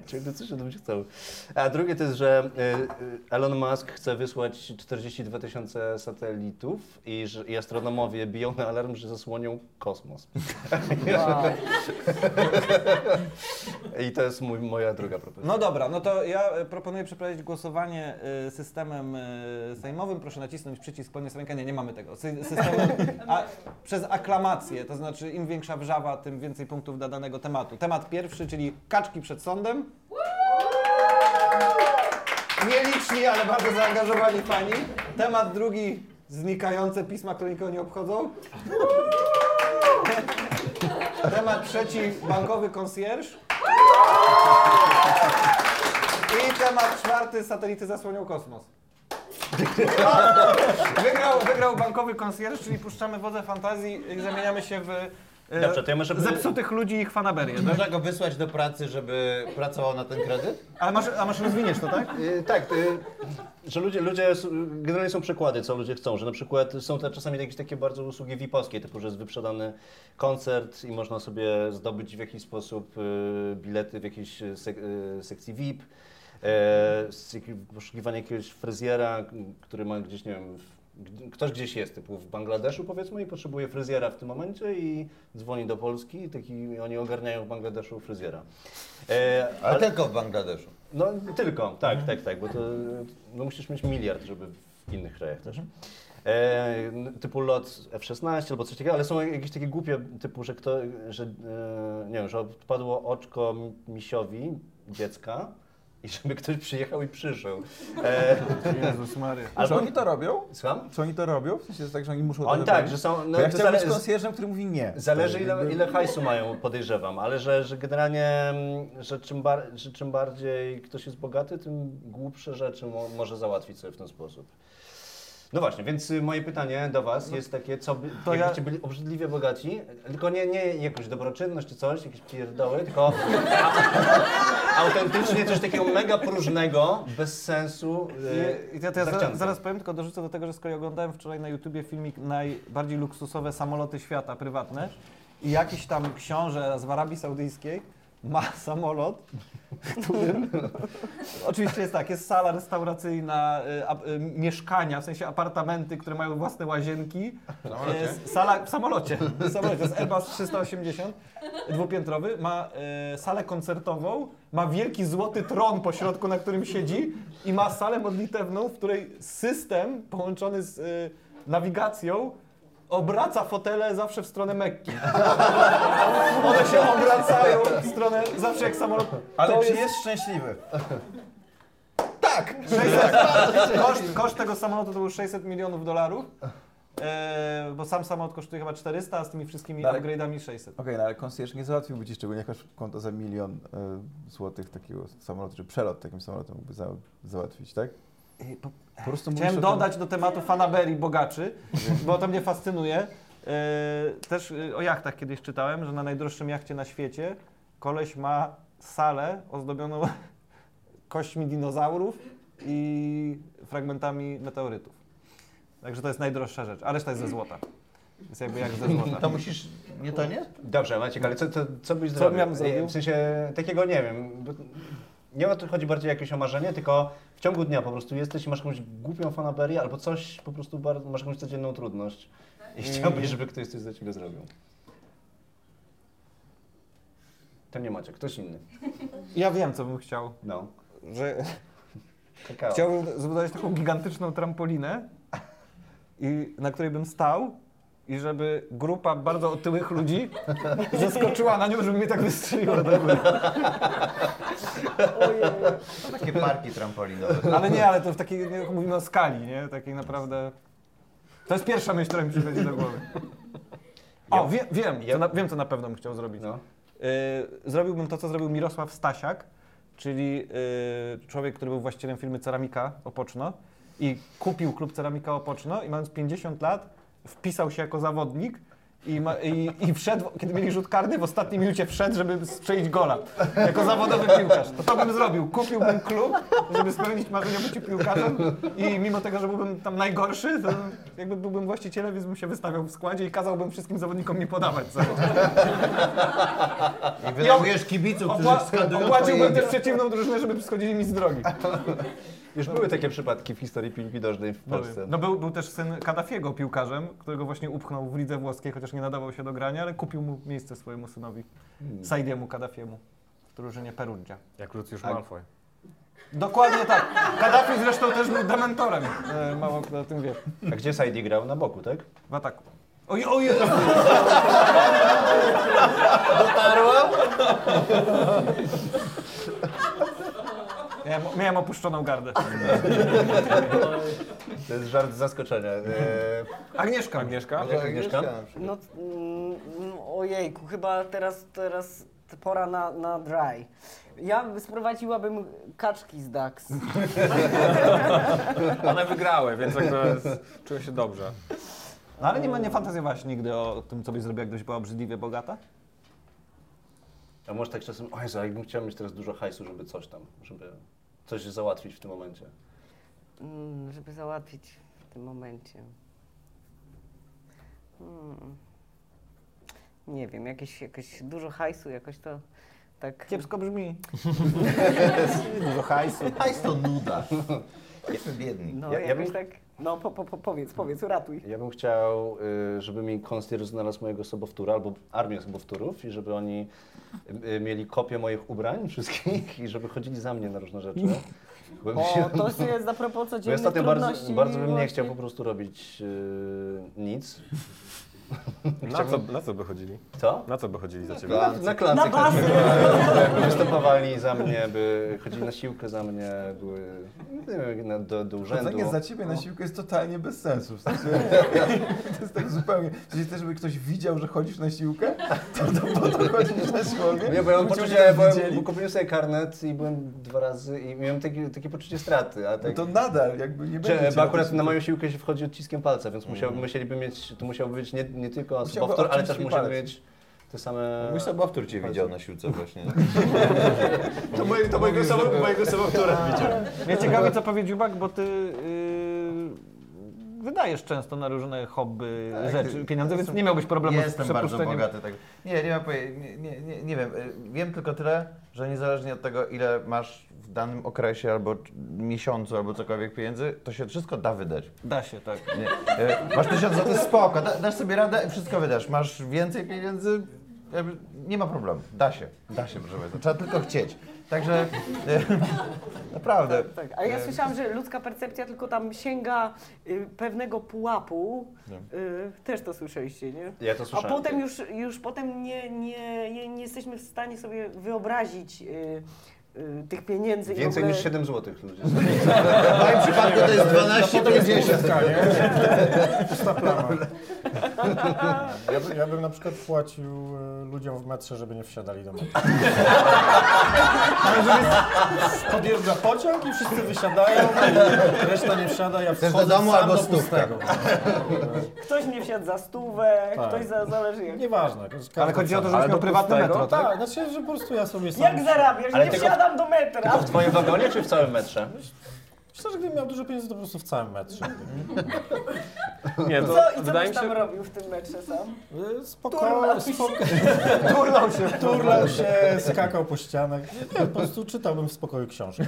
Ciągle coś od mnie chcą. A drugie to jest, że y, y, Elon Musk chce wysłać 42 tysiące satelitów i, że, i astronomowie biją na alarm, że zasłonią kosmos. I to jest mój, moja druga propozycja. No dobra, no to ja e, proponuję przeprowadzić głosowanie e, systemem e, sejmowym. Proszę nacisnąć przycisk, podnieść rękę. Nie, nie mamy tego. Sy- Systemem a, przez aklamację, to znaczy im większa wrzawa, tym więcej punktów dla danego tematu. Temat pierwszy, czyli kaczki przed sądem. Nieliczni, ale bardzo zaangażowani fani. Temat drugi, znikające pisma, które nikogo nie obchodzą. Temat trzeci, bankowy konsjerż. I temat czwarty, satelity zasłonią kosmos. Wygrał, wygrał bankowy konsjerż, czyli puszczamy wodze fantazji i zamieniamy się w Dobrze, to ja może... zepsutych ludzi i ich fanaberię, tak? Można go wysłać do pracy, żeby pracował na ten kredyt? A masz, a masz rozwiniesz to, tak? Y, Tak, y, że ludzie, ludzie generalnie są przykłady, co ludzie chcą, że na przykład są te czasami jakieś takie bardzo usługi VIP-owskie, typu, że jest wyprzedany koncert i można sobie zdobyć w jakiś sposób y, bilety w jakiejś y, sek sekcji VIP, e, poszukiwanie jakiegoś fryzjera, który ma gdzieś, nie wiem, ktoś gdzieś jest, typu w Bangladeszu powiedzmy i potrzebuje fryzjera w tym momencie i dzwoni do Polski i taki, oni ogarniają w Bangladeszu fryzjera. E, Ale tylko w Bangladeszu. no tylko, tak, tak, tak, bo to no, musisz mieć miliard, żeby w innych krajach też. E, n- typu lot F-16 albo coś takiego, ale są jakieś takie głupie typu, że kto, że e, nie wiem, że odpadło oczko mi- misiowi dziecka i żeby ktoś przyjechał i przyszedł. E, Jezus Maria. Albo, oni to robią? słucham? Czy oni to robią? W sensie jest tak, że oni muszą Oni robić? tak, że są, no, Bo ja chciałem być zale- konsjerżem, który mówi nie. Zależy ile, jakby- ile hajsu mają, podejrzewam, ale że, że generalnie, mm, że czym, bar, że czym bardziej ktoś jest bogaty, tym głupsze rzeczy mo, może załatwić sobie w ten sposób. No właśnie, więc y, moje pytanie do Was jest takie, co by, To ja- jakbyście byli obrzydliwie bogaci, tylko nie, nie jakąś dobroczynność czy coś, jakieś pierdoły, tylko autentycznie coś takiego mega próżnego, bez sensu, I, i to, ja zaraz, zaraz powiem, tylko dorzucę do tego, że z kolei oglądałem wczoraj na YouTubie filmik najbardziej luksusowe samoloty świata prywatne i jakiś tam książę z Arabii Saudyjskiej ma samolot, w którym oczywiście jest tak, jest sala restauracyjna, y, a, y, mieszkania, w sensie apartamenty, które mają własne łazienki. Jest sala w samolocie, w samolocie, jest Airbus 380, dwupiętrowy, ma y, salę koncertową, ma wielki złoty tron po środku, na którym siedzi i ma salę modlitewną, w której system połączony z y, nawigacją obraca fotele zawsze w stronę Mekki. One się obracają w stronę, zawsze jak samolot. Ale to czy jest szczęśliwy? tak! 600, koszt, koszt tego samolotu to był 600 milionów dolarów. E, bo sam samolot kosztuje chyba 400, a z tymi wszystkimi Ale- upgrade'ami 600. Okej, no ale konsjerż nie załatwiłby ci szczególnie jakoś konto za milion y, złotych takiego samolotu, czy przelot takim samolotem mógłby za, załatwić, tak? I po- Po prostu Chciałem dodać do tematu fanaberii bogaczy, bo to mnie fascynuje. E, też e, o jachtach kiedyś czytałem, że na najdroższym jachcie na świecie koleś ma salę ozdobioną kośćmi dinozaurów i fragmentami meteorytów. Także to jest najdroższa rzecz, a reszta jest ze złota. Jest jakby jak ze złota. To musisz, nie to nie? Dobrze, Maciek, ale co, co, co byś Co zrobił? bym zrobił? W sensie takiego nie wiem. Nie o to chodzi bardziej o jakieś o marzenie, tylko w ciągu dnia po prostu jesteś i masz jakąś głupią fanaberię albo coś, po prostu bar- masz jakąś codzienną trudność i chciałbyś, żeby ktoś coś za ciebie zrobił. To nie Maciek, ktoś inny. Ja wiem, co bym chciał. No. Że Kakao. Chciałbym zbudować taką gigantyczną trampolinę, i, na której bym stał i żeby grupa bardzo otyłych ludzi zeskoczyła na nią, żeby mnie tak góry. To takie parki trampolinowe. Ale nie, ale to w takiej, nie, mówimy o skali, nie? Takiej naprawdę... To jest pierwsza myśl, która mi przychodzi do głowy. O, wie, wiem, co na, wiem, co na pewno bym chciał zrobić. No. Y, zrobiłbym to, co zrobił Mirosław Stasiak, czyli y, człowiek, który był właścicielem firmy Ceramika Opoczno i kupił klub Ceramika Opoczno i mając 50 lat wpisał się jako zawodnik i, ma, i, i wszedł, kiedy mieli rzut karny, w ostatniej minucie wszedł, żeby strzelić gola. Jako zawodowy piłkarz. To to bym zrobił. Kupiłbym klub, żeby spełnić marzenie o byciu piłkarzem i mimo tego, że byłbym tam najgorszy, to jakby byłbym właścicielem, więc bym się wystawiał w składzie i kazałbym wszystkim zawodnikom nie podawać. I wynajmujesz kibiców, którzy skandują opłaciłbym też przeciwną drużynę, żeby schodzili mi z drogi. Już były takie przypadki w historii piłki nożnej w Były. Polsce. No był, był też syn Kaddafiego piłkarzem, którego właśnie upchnął w lidze włoskiej, chociaż nie nadawał się do grania, ale kupił mu miejsce swojemu synowi, Saidiemu Kaddafiemu w drużynie Perugia. Jak Lucius Tak. Malfoy. Dokładnie tak. Kaddafi zresztą też był dementorem. E, mało kto o tym wie. A gdzie Saidi grał? Na boku, tak? W ataku. Oj, oj, Miałem, miałem opuszczoną gardę. To jest żart z zaskoczenia. Eee, Agnieszka. Agnieszka? jak Agnieszka? No, mm, ojejku, chyba teraz, teraz pora na, na dry. Ja sprowadziłabym kaczki z Dax. One wygrały, więc jakby czuję się dobrze. No ale nie, ma- nie fantazjowałaś nigdy o tym, co byś zrobiła, gdybyś była obrzydliwie bogata? A może tak czasem, o Jezu, jakbym chciał mieć teraz dużo hajsu, żeby coś tam, żeby coś załatwić w tym momencie. Mm, żeby załatwić w tym momencie. Hmm. Nie wiem, jakieś, jakieś dużo hajsu, jakoś to tak... Kiepsko brzmi. Dużo hajsu. Hajs to nuda. Jestem biedny. No, Ja- ja bym- tak... No, po, po, po, powiedz, powiedz, uratuj. Ja bym chciał, y, żeby mi konstier znalazł mojego sobowtóra albo armię sobowtórów i żeby oni y, mieli kopię moich ubrań wszystkich i żeby chodzili za mnie na różne rzeczy. Bo mi się- O, to jest a propos Bo ja codziennych ostatnio bardzo, trudności bardzo bym nie chciał po prostu robić y, nic. Na co, na co by chodzili? Co? Na co by chodzili za ciebie? Na, na Na by występowali za mnie, by chodzili na siłkę za mnie, były nie wiem, na- do, do urzędu. Chodzenie za ciebie na siłkę jest totalnie bez sensu. W sensie, to jest tak zupełnie. Jeśli chcesz, żeby ktoś widział, że chodzisz na siłkę, to, to po to chodzisz na siłkę. Nie, bo ja mam poczucie, bo, kupiłem sobie karnet i byłem dwa razy i miałem takie, takie poczucie straty. A No tak, to nadal jakby nie będzie. bo akurat na moją siłkę się wchodzi odciskiem palca, więc musiał, musieliby mieć, to musiałby być nie, nie tylko Musiałby sobowtór, ale też palec. mieć te same... Mój sobowtór cię widział na siłce właśnie. To, moje, to mojego, sobo, mojego sobowtóra widział. Mnie ciekawi, co powie Dziubak, bo ty yy, wydajesz często na różne hobby Tak, rzeczy, pieniądze, więc nie miałbyś problemu z Jestem bardzo bogaty. Tak. Nie, nie, mam nie, nie, nie, nie wiem. Y, Wiem tylko tyle, że niezależnie od tego, ile masz w danym okresie albo miesiącu, albo cokolwiek pieniędzy, to się wszystko da wydać. Da się, tak. Nie. Y, Masz tysiąc złotych, spoko, da, dasz sobie radę i wszystko wydasz. Masz więcej pieniędzy, nie ma problemu. Da się, da się, proszę Państwa. Trzeba tylko chcieć. Także y, naprawdę. Tak, a ja słyszałam, że ludzka percepcja tylko tam sięga y, pewnego pułapu. Y, też to słyszeliście, nie? Ja to A słyszałem. potem już, już potem nie, nie, nie, jesteśmy w stanie sobie wyobrazić y, tych pieniędzy. Więcej ogóle... niż 7 zł. W moim przypadku to jest 12,50. Pusta plama. Ja, by, ja bym na przykład płacił e, ludziom w metrze, żeby nie wsiadali do metra. Podjeżdża pociąg i wszyscy wysiadają, reszta nie wsiada, ja Chcesz do wchodzę domu albo do pustego. Ktoś nie wsiadł za stówę, Tak. ktoś za, zależy jak. Nieważne. Ale chodzi o to, żebyś miał prywatne metro, tak? Tak, znaczy, że po prostu ja sobie sam... Jak zarabiasz? Nie tylko- do metra. To w twoim wagonie czy w całym metrze? Myślę, że gdybym miał dużo pieniędzy, to po prostu w całym metrze. Nie, to Co, I co wydaje byś mi tam się... robił w tym metrze sam? E, Spoko, Turlał się. spoko, turlał się, turlał się, skakał po ścianach. Nie, po prostu czytałbym w spokoju książkę.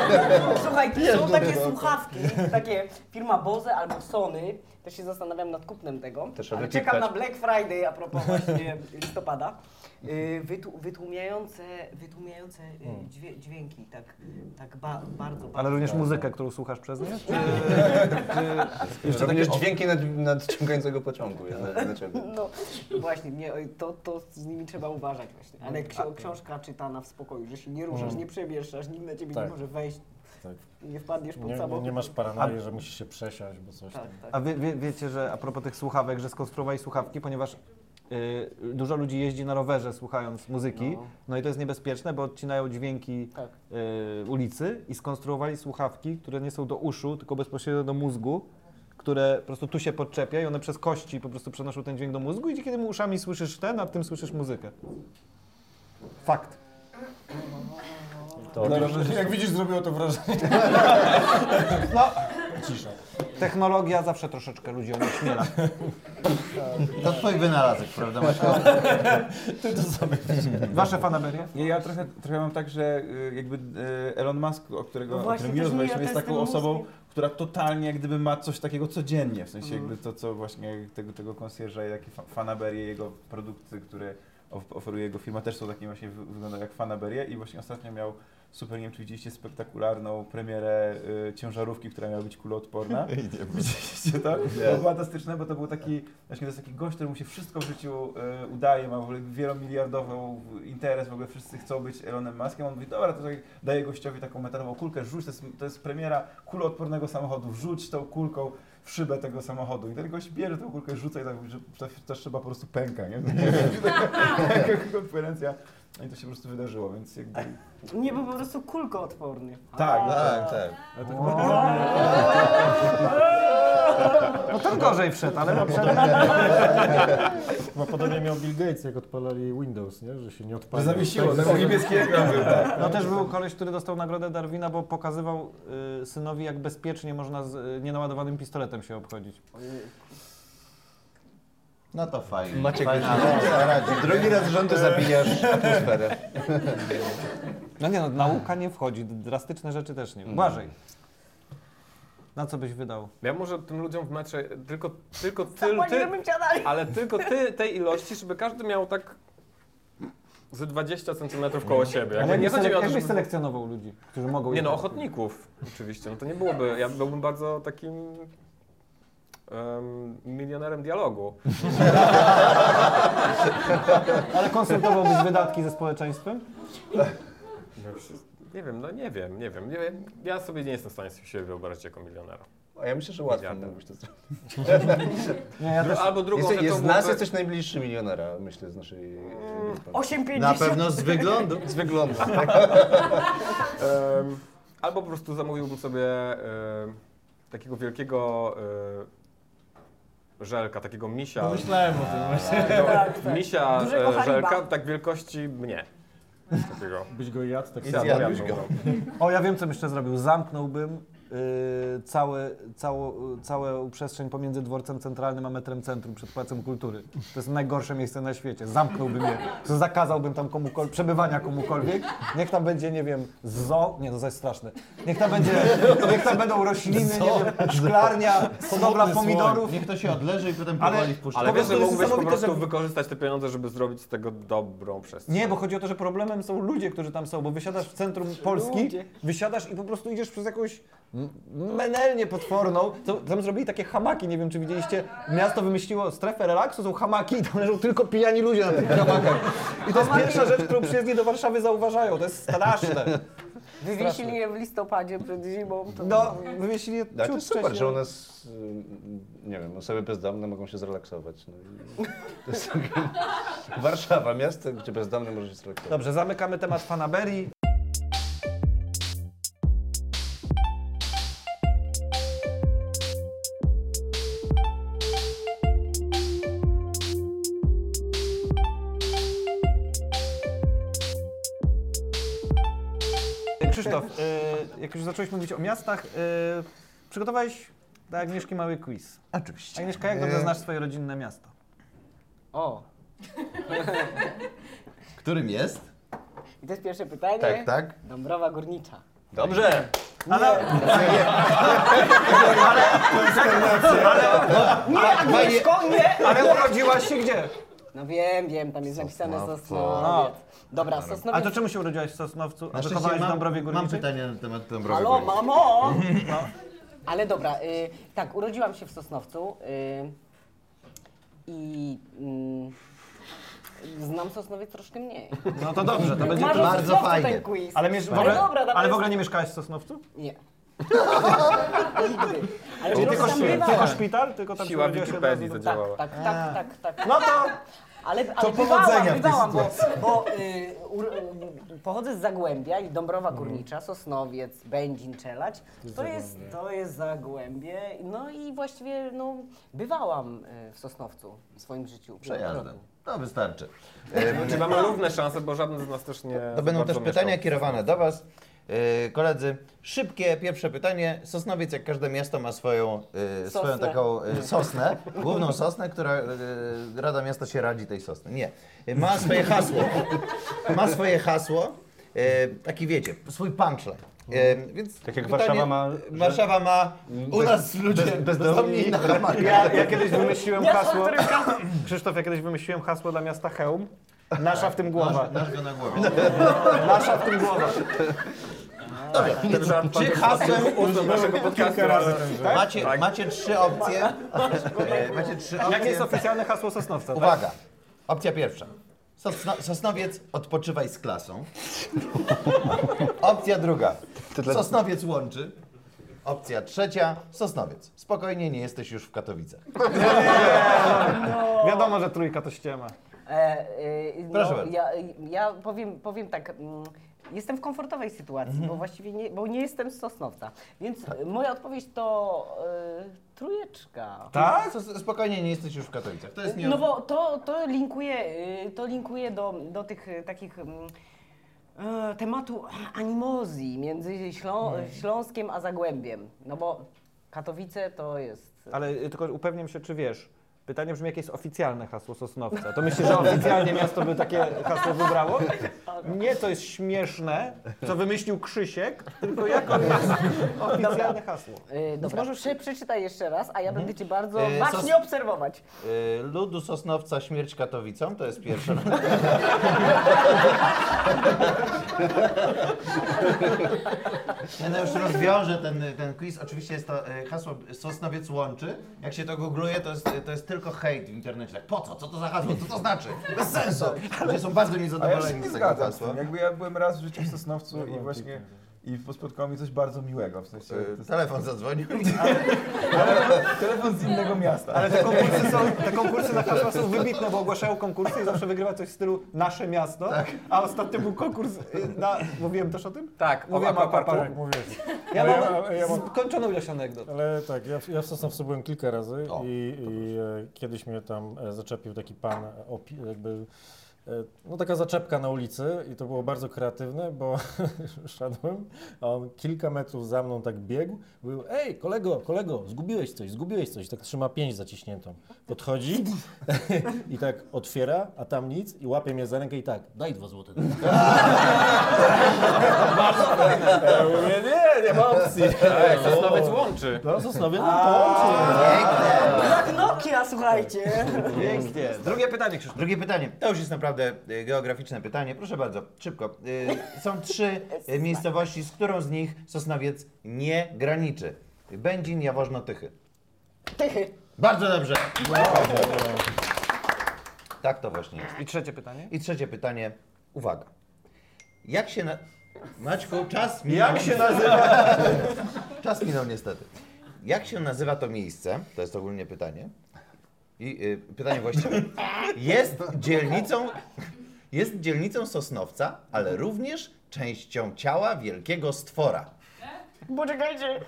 Słuchaj, są takie słuchawki, takie firma Bose albo Sony, też się zastanawiam nad kupnem tego, Też ale czekam na wypikać. Black Friday a propos właśnie listopada. Yy, Wytłu, wytłumiające, wytłumiające yy, dźwię, dźwięki, tak, tak ba, bardzo, bardzo. Ale również muzykę, którą słuchasz przez nie? Czy, Jeszcze również dźwięki nad, nadciągającego pociągu. Ja, na, na ciebie. No właśnie, nie, to, to z nimi trzeba uważać właśnie. Ale ksio, książka czytana w spokoju, że się nie ruszasz, nie przemieszczasz, nikt na ciebie Tak. nie może wejść, Tak. nie wpadniesz pod Nie, nie, samochód. nie masz paranoi, że musisz się przesiąść, bo coś tam. Tak, tak. a wy, wie, wiecie, że a propos tych słuchawek, że skonstruowali słuchawki, ponieważ y, dużo ludzi jeździ na rowerze słuchając muzyki, No. no, i to jest niebezpieczne, bo odcinają dźwięki Tak. y, ulicy i skonstruowali słuchawki, które nie są do uszu, tylko bezpośrednio do mózgu, które po prostu tu się podczepia i one przez kości po prostu przenoszą ten dźwięk do mózgu i kiedy mu uszami słyszysz ten, a tym słyszysz muzykę. Fakt. To, Jak widzisz, zrobiło to wrażenie. No, Cisza. Technologia zawsze troszeczkę ludzi onieśmiela. To twój wynalazek, prawda? Ty to sobie Wasze fanaberie? Nie, ja trochę, trochę mam tak, że y, jakby y, Elon Musk, o, którego, No o którym mi rozmawialiśmy, jest taką osobą, która totalnie jak gdyby ma coś takiego codziennie, w sensie Mhm. jakby to, co właśnie tego, tego concierge'a i takie fa- fanaberie, jego produkty, które of- oferuje jego firma, też są takie właśnie, wy- wyglądają jak fanaberie i właśnie ostatnio miał super, nie wiem czy widzieliście, spektakularną premierę y, ciężarówki, która miała być kuloodporna. Widzieliście to? To było fantastyczne, bo to był taki, właśnie to jest taki gość, któremu się wszystko w życiu y, udaje, ma w ogóle wielomiliardową interes, w ogóle wszyscy chcą być Elonem Muskiem. On mówi, dobra, to tak daje gościowi taką metalową kulkę, rzuć, to jest, to jest premiera kuloodpornego samochodu, rzuć tą kulką w szybę tego samochodu. I ten gość bierze tą kulkę, rzuca i tak, że szyba po prostu pęka, nie? Taka konferencja. No i to się po prostu wydarzyło, więc jakby... Nie był po prostu kulkoodporny. Tak, Tak, tak. ale to No ten gorzej wszedł, ale no Chyba podobnie miał Bill Gates, jak odpalali Windows, nie? że się nie odpalił. zawiesiło, tego niebieskiego był, tak. No też był koleś, który dostał nagrodę Darwina, bo pokazywał y, synowi, jak bezpiecznie można z y, nienaładowanym pistoletem się obchodzić. No to fajnie. Maciek Fajna radzi. Drugi raz z rzędu zabijasz atmosferę. No nie no, nauka nie wchodzi, drastyczne rzeczy też nie. Błażej. Na co byś wydał? Ja może tym ludziom w metrze tylko, tylko ty, Ty, ale tylko ty, tej ilości, żeby każdy miał tak z 20 centymetrów koło siebie. Ale Jakby nie jak, chodzi o to, żeby... selekcjonował ludzi, którzy mogą... Nie no, ochotników oczywiście. No to nie byłoby, ja byłbym bardzo takim em, milionerem dialogu. Ale konsultowałbyś wydatki ze społeczeństwem? No, Nie wiem, no nie wiem, nie wiem. Nie wiem. Ja sobie nie jestem w stanie siebie wyobrazić jako milionera. A ja myślę, że łatwo mógłbyś to zrobić. Nie, ja też... Albo drugą Jest, rzeczą jest z nas jesteś najbliższy milionera, myślę, z naszej mm. 8,50. Na pewno z wyglądu. Z wyglądu. Em, albo po prostu zamówiłbym sobie em, takiego wielkiego e, żelka, takiego misia. Myślałem o tym właśnie. takiego Tak, tak. Misia Dużego e, Hariba. żelka, tak wielkości mnie. Takiego. Byś go jadł, tak I samo. zjadłbyś go. O, ja wiem, co bym jeszcze zrobił. Zamknąłbym yy, cały, całą, całą przestrzeń pomiędzy dworcem centralnym a metrem centrum przed Pałacem Kultury. To jest najgorsze miejsce na świecie. Zamknąłbym je. To zakazałbym tam komukolwiek, przebywania komukolwiek. Niech tam będzie, nie wiem, zoo. Nie, no to jest straszne. Niech tam będzie, niech tam będą rośliny, nie wiem, szklarnia, hodowla pomidorów. Niech to się odleży i potem Ale- powoli wpuszcza. Ale wiesz, że mógłbyś po prostu że- wykorzystać te pieniądze, żeby zrobić z tego dobrą przestrzeń. Nie, bo chodzi o to, że problemem są ludzie, którzy tam są, bo wysiadasz w centrum Polski, Ludzie. wysiadasz i po prostu idziesz przez jakąś m- menelnię potworną. Tam zrobili takie hamaki, nie wiem czy widzieliście, miasto wymyśliło strefę relaksu, są hamaki i tam leżą tylko pijani ludzie na tych hamakach. I to jest pierwsza rzecz, którą przyjezdni do Warszawy zauważają, to jest straszne. Wywiesili je w listopadzie przed zimą. To No, wywiesili je Ale to jest super, że u nas, ym, nie wiem, osoby bezdomne mogą się zrelaksować. No i to jest takie Warszawa, miasto, gdzie bezdomny może się zrelaksować. Dobrze, zamykamy temat fanaberii. Jak już zacząłeś mówić o miastach, y, przygotowałeś dla Agnieszki mały quiz. Oczywiście. Agnieszka, jak dobrze znasz swoje rodzinne miasto? O, Którym jest? i to jest pierwsze pytanie. Tak, tak. Dąbrowa Górnicza. Dobrze! Nie, Agnieszko, nie! Ale urodziłaś się gdzie? No wiem, wiem, tam jest napisane. Sosnowiec. Dobra, A Sosnowiec. to czemu się urodziłaś w Sosnowcu, a Na szczęście wychowałeś w mam, Dąbrowie mam Górniczej? pytanie na temat Dąbrowy Halo, Górniczej. mamo! Ale dobra, y, tak, urodziłam się w Sosnowcu y, i y, znam Sosnowiec troszkę mniej. No to dobrze, to będzie... Masz o bardzo fajnie. ten quiz. Ale, miesz, w Ale ogóle, dobra, ale w ogóle nie mieszkałeś w Sosnowcu? Nie. Nigdy. Ale Czyli tylko, szpi- tylko szpital? Tylko tam się Siła urodziłaś od Wikipedii zadziałała. Tak, tak, tak, tak, tak. No to... Ale, ale bywałam, powodzenia w tej bywałam, bo, bo y, ur, y, pochodzę z Zagłębia i Dąbrowa Mhm. Górnicza, Sosnowiec, Będzin, Czelać. To jest, to jest Zagłębie. No i właściwie no, bywałam y, w Sosnowcu w swoim życiu. Przejazdem. To wystarczy. Czy mamy równe szanse, bo żaden z nas też nie. To będą bardzo też pytania kierowane do Was. Yy, koledzy, szybkie pierwsze pytanie. Sosnowiec, jak każde miasto, ma swoją, yy, swoją taką yy, sosnę, główną sosnę, która Rada Miasta się radzi tej sosny. Nie. Ma swoje hasło. Ma swoje hasło. Taki wiecie, swój punchline. Yy, więc Tak jak pytanie- Warszawa ma, że- Warszawa ma. U Bez- nas ludzie bez- bezdomni. na hamakach. Ja, ja kiedyś wymyśliłem hasło... Krzysztof, ja kiedyś wymyśliłem hasło dla miasta Chełm. Nasza w tym głowa. Nasza w tym głowa. Ten żart Czy hasłem ust naszego podcastu, ale... Macie, Tak. macie trzy opcje. E, macie trzy opcje. Jakie jest oficjalne hasło Sosnowca? Tak? Uwaga. Opcja pierwsza. Sosno, Sosnowiec, odpoczywaj z klasą. Opcja druga. Sosnowiec łączy. Opcja trzecia, Sosnowiec. Spokojnie, nie jesteś już w Katowicach. Wiadomo, że trójka to ściema. E, e, Proszę no, bardzo. ja, ja powiem, powiem tak. mm, Jestem w komfortowej sytuacji, Mhm. bo właściwie nie, bo nie jestem z Sosnowca. Więc Tak. e, moja odpowiedź to e, trójeczka. Tak? Spokojnie, nie jesteś już w Katowicach. To jest nie... No bo to, to linkuje, to linkuje do, do tych takich mm, e, tematu animozji między Ślą, Śląskiem a Zagłębiem. No bo Katowice to jest... Ale tylko upewniam się, czy wiesz. Pytanie brzmi, jakie jest oficjalne hasło Sosnowca. To myślisz, że oficjalnie miasto by takie hasło wybrało? Nie, to jest śmieszne, co wymyślił Krzysiek, tylko jako jest oficjalne hasło. Y, dobra, prze, przeczytaj jeszcze raz, a ja będę cię bardzo Y, bacznie sos- obserwować. Y, Ludu Sosnowca, śmierć Katowicom, to jest pierwsze. Nie, no już rozwiążę ten, ten quiz. Oczywiście jest to y, hasło Sosnowiec łączy. Jak się to googluje, to jest, to jest tylko hejt w internecie. Tak, po co? Co to za hasło? Co to znaczy? Bez sensu. Ludzie są bardzo A ja się niezadowoleni nie z tego zgadzam z hasła. tym. Jakby ja byłem raz w życiu w Sosnowcu i właśnie i spotkało mnie coś bardzo miłego. W sensie, to jest Telefon zadzwonił. telefon z innego miasta. Ale te konkursy, są, te konkursy na hasła są wybitne, bo ogłaszają konkursy i zawsze wygrywa coś w stylu nasze miasto. A ostatnio był konkurs y, na... Mówiłem też o tym? Tak, Mówiłem o aquaparku. Tak, mówisz. Ja Ale mam ja- ja mam- skończoną ilość anegdot. Ale tak, ja, w- ja w Sosnowcu byłem kilka razy O, i, i e, kiedyś mnie tam e, zaczepił taki pan, e, opi- jakby, e, no taka zaczepka na ulicy i to było bardzo kreatywne, bo szedłem, a on kilka metrów za mną tak biegł, był, ej kolego, kolego, zgubiłeś coś, zgubiłeś coś, tak trzyma pięść zaciśniętą. Podchodzi i tak otwiera, a tam nic i łapie mnie za rękę i tak, daj dwa złote. Ja mówię, nie, nie ma opcji. Ej, Sosnowiec łączy. No, Sosnowiec, no Jak Nokia, słuchajcie! Pięknie. Drugie pytanie, Krzysztof. Drugie pytanie. To już jest naprawdę y, geograficzne pytanie. Proszę bardzo, szybko. Y, Są trzy y, miejscowości, z którą z nich Sosnowiec nie graniczy. Będzin, Jaworzno, Tychy. Tychy. Bardzo dobrze. Tak to właśnie jest. I trzecie pytanie. I trzecie pytanie. Uwaga. Jak się na... Maćku, czas minął. Jak się nazywa? Czas minął niestety. Jak się nazywa to miejsce? To jest ogólnie pytanie. I y, pytanie właściwe. Jest dzielnicą, jest dzielnicą Sosnowca, ale również częścią ciała wielkiego stwora. Poczekajcie.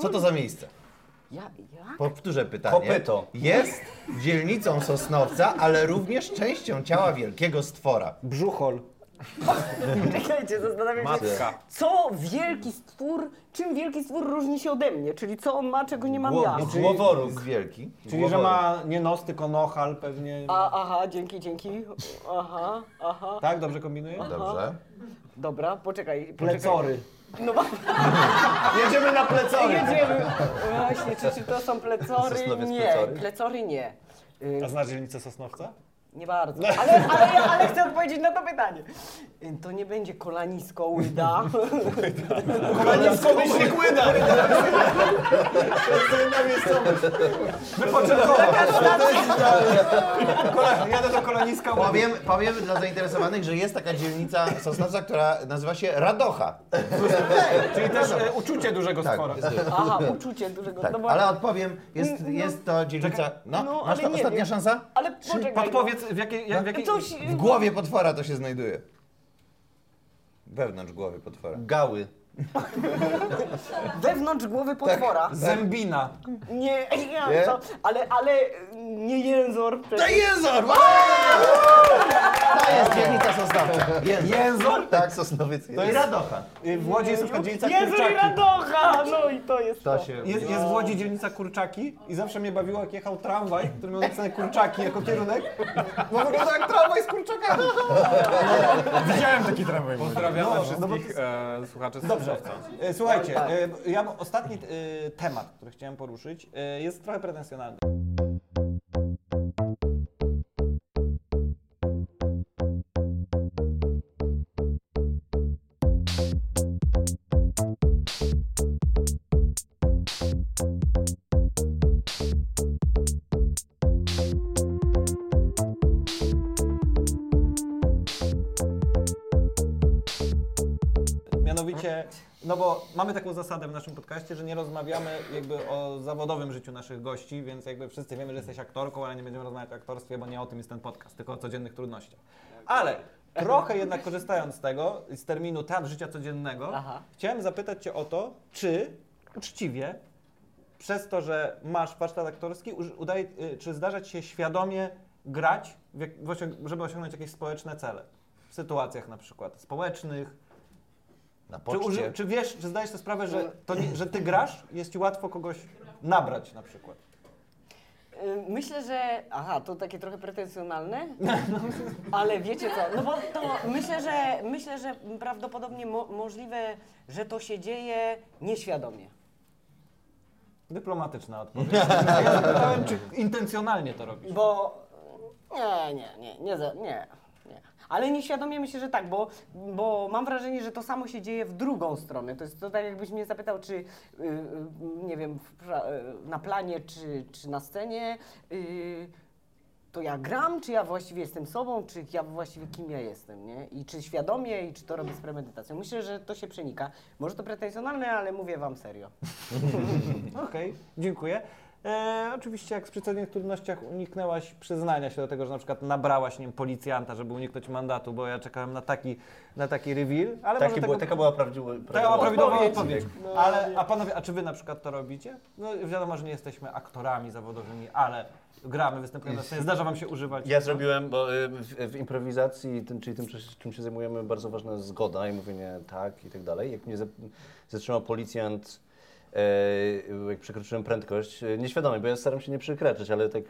Co to za miejsce? Ja, ja? Powtórzę pytanie. Kopyto. Jest dzielnicą Sosnowca, ale również częścią ciała wielkiego stwora. Brzuchol. Czekajcie, zastanawiam się, Matka. co wielki stwór, czym wielki stwór różni się ode mnie, czyli co on ma, czego nie mam ja. Gło- Głoworuk. Jest wielki. Czyli, że ma nie nos, tylko nohal pewnie. A, aha, dzięki, dzięki. Aha, aha. Tak, dobrze kombinuję? Dobrze. Dobra, poczekaj. poczekaj. Plecory. No wa- Jedziemy na plecory. jedziemy. Właśnie, czy, czy to są plecory? Sosnowiec Nie, plecory? plecory nie. Y, A znasz dzielnicę Sosnowca? Nie bardzo, ale, ale, ale chcę odpowiedzieć na to pytanie. To nie będzie kolanisko łyda. Kolanisko myślik łyda. To jest inna miejscowość. Wypoczynkowa. Kola- Jadę do kolaniska łyda. Powiem, powiem dla zainteresowanych, że jest taka dzielnica Sosnowca, która nazywa się Radocha. Czyli też e, uczucie dużego Tak, stwora. jest, Aha, uczucie dużego. tak. no ale odpowiem, jest, No. jest to dzielnica... No, no, masz ale to nie ostatnia wiem. szansa? Ale poczekaj. Podpowiedz, w jakiej... jak- W jakiej... Coś, W głowie potwora to się znajduje. Wewnątrz głowy potwora. Gały. wewnątrz głowy potwora. Zębina. Nie, nie, Nie? To, ale, ale nie jęzor. To Jęzor! To jest dzielnica Sosnowca. Jęzor. Jęzor? Tak, Sosnowiec to jest Radocha. Y, W Łodzi jest na przykład dzielnica Jęzor i Kurczaki. Radocha! No i to jest to. To się... Jest, jest w Łodzi dzielnica Kurczaki i zawsze mnie bawiło, jak jechał tramwaj, który miał napisane Kurczaki jako kierunek, bo wygląda jak tramwaj z kurczakami. Widziałem taki tramwaj. Pozdrawiamy No, wszystkich e, słuchaczy z Dobrze. E, Słuchajcie, e, ja ostatni e, temat, który chciałem poruszyć, jest trochę pretensjonalny. No bo mamy taką zasadę w naszym podcaście, że nie rozmawiamy jakby o zawodowym życiu naszych gości, więc jakby wszyscy wiemy, że jesteś aktorką, ale nie będziemy rozmawiać o aktorstwie, bo nie o tym jest ten podcast, tylko o codziennych trudnościach. Ale trochę jednak korzystając z tego, z terminu teatr życia codziennego, Aha. chciałem zapytać Cię o to, czy uczciwie przez to, że masz warsztat aktorski, udaje, y, czy zdarza Ci się świadomie grać, żeby osiągnąć jakieś społeczne cele? W sytuacjach na przykład społecznych. Na Czy, uży, czy wiesz, czy zdajesz sobie sprawę, że, to nie, że Ty grasz, jest Ci łatwo kogoś nabrać na przykład? Y, Myślę, że. Aha, to takie trochę pretensjonalne. Ale wiecie co? No bo to myślę, że myślę, że prawdopodobnie mo możliwe, że to się dzieje nieświadomie. Dyplomatyczna odpowiedź. Ja zapytałem, czy intencjonalnie to robisz. Bo. Nie, nie, nie, nie, za- nie. Ale nieświadomie myślę, że tak, bo, bo mam wrażenie, że to samo się dzieje w drugą stronę. To jest to tak, jakbyś mnie zapytał, czy y, y, nie wiem, w, y, na planie, czy, czy na scenie, y, to ja gram, czy ja właściwie jestem sobą, czy ja właściwie kim ja jestem, nie? I czy świadomie, i czy to robię z premedytacją. Myślę, że to się przenika. Może to pretensjonalne, ale mówię wam serio. Okej, dziękuję. E, oczywiście jak przy codziennych trudnościach uniknęłaś przyznania się do tego, że na przykład nabrałaś, nie wiem, policjanta, żeby uniknąć mandatu, bo ja czekałem na taki, na taki reveal, ale Taki może było, tego... taka była prawdziwa, Taka prawidłowa odpowiedź. odpowiedź. No, Ale, a panowie, a czy wy na przykład to robicie? No wiadomo, że nie jesteśmy aktorami zawodowymi, ale gramy, występujemy na scenie, zdarza wam się używać. Ja zrobiłem, bo y, w, w improwizacji, tym, czyli tym, czym- się zajmujemy, bardzo ważna jest zgoda i mówienie tak i tak dalej. Jak mnie za- zatrzymał policjant, jak przekroczyłem prędkość, e, nieświadomie, bo ja staram się nie przekraczać, ale tak,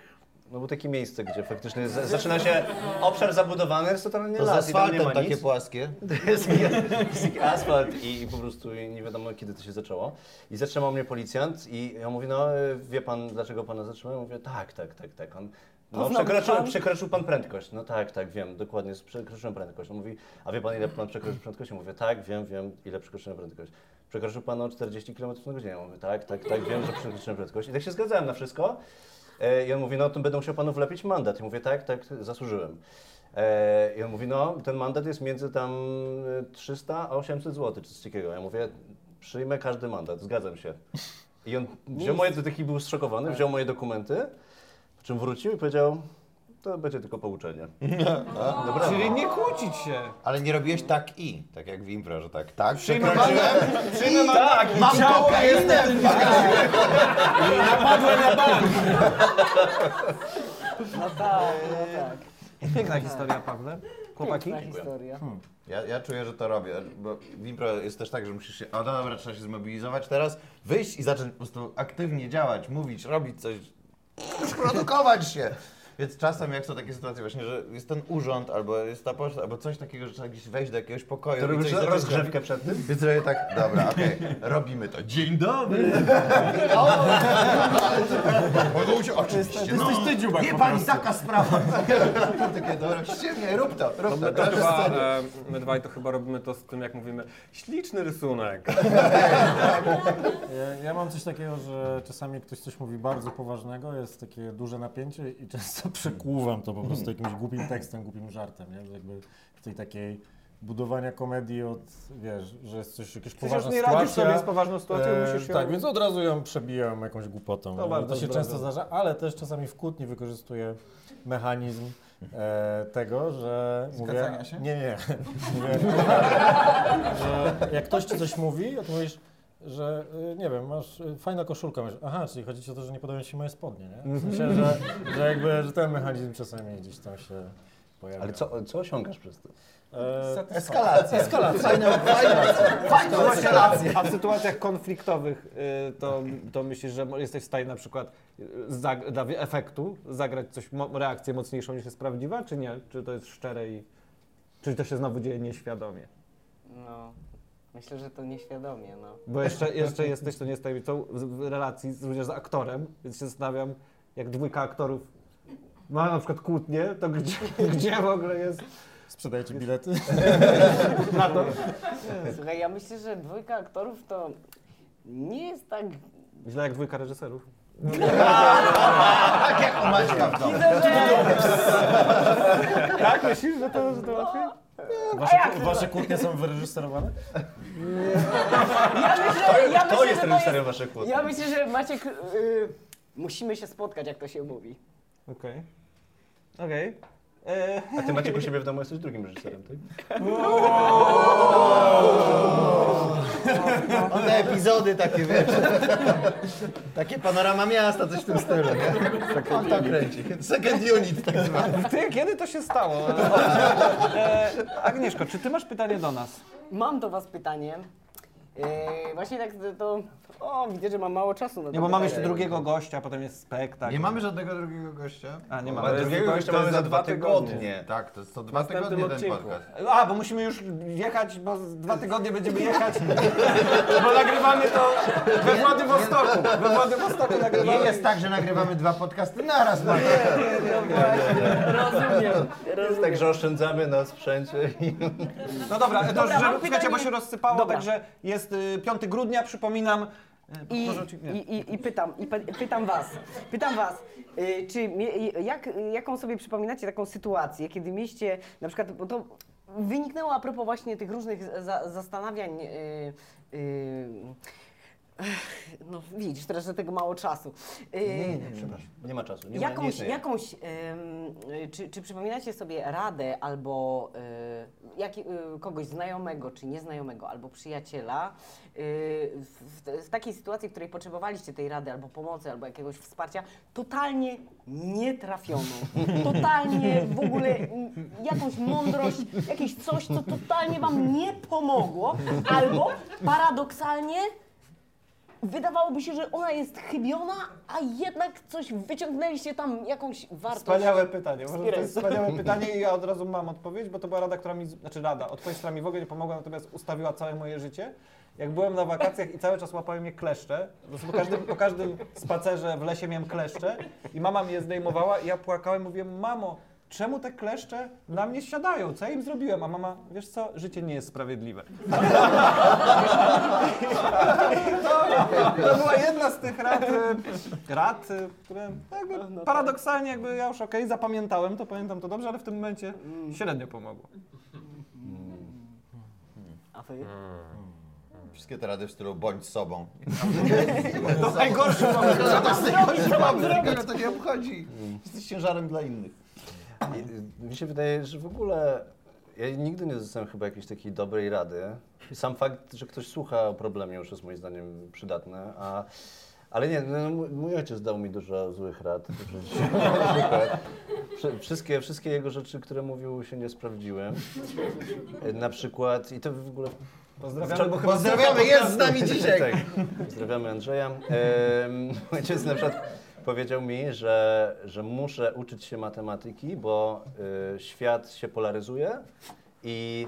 no było takie miejsce, gdzie faktycznie za, zaczyna się obszar zabudowany, jest totalnie To z las i tam nie ma takie nic. płaskie. To jest, jest asfalt i, i po prostu nie wiadomo kiedy to się zaczęło. I zatrzymał mnie policjant i on mówi, no wie pan dlaczego pana zatrzymałem? Mówię, tak, tak, tak, tak. On, no, Poznał przekroczył, pan? przekroczył pan prędkość. No tak, tak, wiem, dokładnie, przekroczyłem prędkość. On mówi, a wie pan ile pan przekroczył prędkość? Ja mówię, tak, wiem, wiem, ile przekroczyłem prędkość. Przekroczył pan o 40 km na godzinę. Ja mówię, tak, tak, tak, wiem, że przekroczyłem prędkość. I tak się zgadzałem na wszystko. E, I on mówi, no to będę musiał panu wlepić mandat. Ja mówię, tak, tak, zasłużyłem. E, I on mówi, no ten mandat jest między tam e, 300 a 800 zł, czy coś takiego. Ja mówię, przyjmę każdy mandat, zgadzam się. I on wziął moje, taki był zszokowany, wziął moje dokumenty, po czym wrócił i powiedział, to będzie tylko pouczenie. A, dobra. Czyli nie kłócić się. Ale nie robiłeś tak i, tak jak w impro, że tak, tak, przekroczyłem, Przyjmę tak, mam kokainę w bagażu. No tak, no tak. Piękna historia, Pawle. Chłopaki? Piękna historia. Ja, ja czuję, że to robię, bo w impro jest też tak, że musisz się, o no dobra, trzeba się zmobilizować teraz, wyjść i zacząć po prostu aktywnie działać, mówić, robić coś, produkować się. Więc czasem jak są takie sytuacje właśnie, że jest ten urząd, albo jest ta poczta, albo coś takiego, że trzeba gdzieś wejść do jakiegoś pokoju To robisz rozgrzewkę przed tym? Więc robię tak, dobra, okej, robimy to. Dzień dobry! Mogą się oczywiście, no, jesteś ty, dziubak, po pani, taka sprawa. Takie, dobra, ściemnie, rób to, rób to. My, to chyba, e, my dwaj to chyba robimy to z tym, jak mówimy, śliczny rysunek. Ja, ja mam coś takiego, że czasami ktoś coś mówi bardzo poważnego, jest takie duże napięcie i często przekłuwam to po prostu jakimś głupim tekstem, głupim żartem, nie? Jakby w tej takiej budowania komedii od, wiesz, że jest coś, jakaś Przecież poważna nie radzisz sytuacja. sobie z poważną sytuacją, E, musisz ją... Tak, więc od razu ją przebijam jakąś głupotą. To bardzo to się często zdarza, ale też czasami w kłótni wykorzystuję mechanizm e, tego, że mówię... Zgadzania się? Nie, nie. mówię, że jak ktoś ci coś mówi, to mówisz, że y, nie wiem, masz y, fajna koszulka, mówisz, aha, czyli chodzi ci o to, że nie podobają ci się moje spodnie, nie? W sensie, że, że jakby, że ten mechanizm czasami gdzieś tam się pojawia. Ale co, co osiągasz przez to? E, Eskalacja. Eskalacja. Fajna, fajna, fajna eskalacja. A w sytuacjach konfliktowych y, to, to myślisz, że jesteś w stanie na przykład y, zag- dla efektu zagrać coś, mo- reakcję mocniejszą niż jest prawdziwa, czy nie? Czy to jest szczere i... Czy to się znowu dzieje nieświadomie? No, myślę, że to nieświadomie, no. Bo jeszcze, jeszcze jesteś, to nie jest tajemnicą, w w relacji z, również z aktorem, więc się zastanawiam, jak dwójka aktorów ma na przykład kłótnię, to gdzie, gdzie w ogóle jest Sprzedajecie bilety? na to? Słuchaj, ja myślę, że dwójka aktorów to nie jest tak... Źle jak dwójka reżyserów. Tak jak u Maćka w domu. Tak? Myślisz, że to, że to łatwiej? Wasze, jak to? wasze kłótnie są wyreżyserowane? Ja myślę, ja Kto myślę, jest że reżyserem waszych kłótni? Ja myślę, że Maciek... Y, musimy się spotkać, jak to się mówi. Okej. Okej. E, A ty Maciek u siebie w domu jesteś drugim reżyserem, tak? One epizody takie, wiesz. Takie panorama miasta, coś w tym stylu, nie? On tam kręci. Second unit tak zwany. Ty, kiedy to się stało? E, Agnieszko, czy ty masz pytanie do nas? Mam do was pytanie. E, właśnie tak to... O, widzę, że mam mało czasu na to Nie, bo mamy jeszcze drugiego gościa, potem jest spektakl. Nie mamy żadnego drugiego gościa? A, nie Ma mamy. drugiego to gościa mamy za dwa tygodnie. tygodnie. Tak, to jest to dwa następnym tygodnie ten odcinku. podcast. A, bo musimy już jechać, bo z dwa tygodnie będziemy jechać. Bo nagrywamy to we Władywostoku. We Władywostoku Nie nagrywamy. jest tak, że nagrywamy dwa podcasty naraz, Marek. Rozumiem, Jest rozumiem. tak, że oszczędzamy na sprzęcie No dobra, to Dobra, żeby, mam słuchajcie, pytanie- bo się rozsypało, Dobra. także jest y, 5 grudnia, przypominam. Y, I, i, i, i pytam, i py- pytam was, pytam was, y, czy jak, jaką sobie przypominacie taką sytuację, kiedy mieście, na przykład, bo to wyniknęło a propos właśnie tych różnych za, zastanawiań, y, y, no widzisz, teraz że tego mało czasu. Y, przepraszam, nie ma czasu. Nie ma, nie jakąś, istnieje. jakąś ym, czy, czy przypominacie sobie radę albo y, jak, y, kogoś znajomego czy nieznajomego, albo przyjaciela y, w, w, takiej sytuacji, w której potrzebowaliście tej rady albo pomocy, albo jakiegoś wsparcia, totalnie nietrafioną, totalnie w ogóle jakąś mądrość, jakieś coś, co totalnie wam nie pomogło, albo paradoksalnie wydawałoby się, że ona jest chybiona, a jednak coś wyciągnęliście tam, jakąś wartość. Wspaniałe pytanie. Może to jest wspaniałe pytanie i ja od razu mam odpowiedź, bo to była rada, która mi, znaczy rada, odpowiedź, która mi w ogóle nie pomogła, natomiast ustawiła całe moje życie. Jak byłem na wakacjach i cały czas łapały mnie kleszcze, po, każdym, po każdym spacerze w lesie miałem kleszcze i mama mnie zdejmowała i ja płakałem, mówiłem, mamo, czemu te kleszcze na mnie siadają? Co ja im zrobiłem? A mama, wiesz co, życie nie jest sprawiedliwe. To była jedna z tych rad, y, rad y, które jakby paradoksalnie jakby ja już okej, zapamiętałem to, pamiętam to dobrze, ale w tym momencie średnio pomogło. A wy? Wszystkie te rady w stylu bądź sobą. To najgorsze moment. Co mam zrobić? To nie obchodzi. Jesteś ciężarem dla innych. I, Mi się wydaje, że w ogóle ja nigdy nie dostałem chyba jakiejś takiej dobrej rady. Sam fakt, że ktoś słucha o problemie już jest moim zdaniem przydatny, a ale nie, no, mój- ojciec dał mi dużo złych rad. Wszystkie, wszystkie jego rzeczy, które mówił, się nie sprawdziły. Na przykład, i to w ogóle Pozdrawiamy, bo Pozdrawiamy, jest z nami dzisiaj. tak. Pozdrawiamy Andrzeja. Em, Ojciec na przykład powiedział mi, że, że muszę uczyć się matematyki, bo y, świat się polaryzuje i,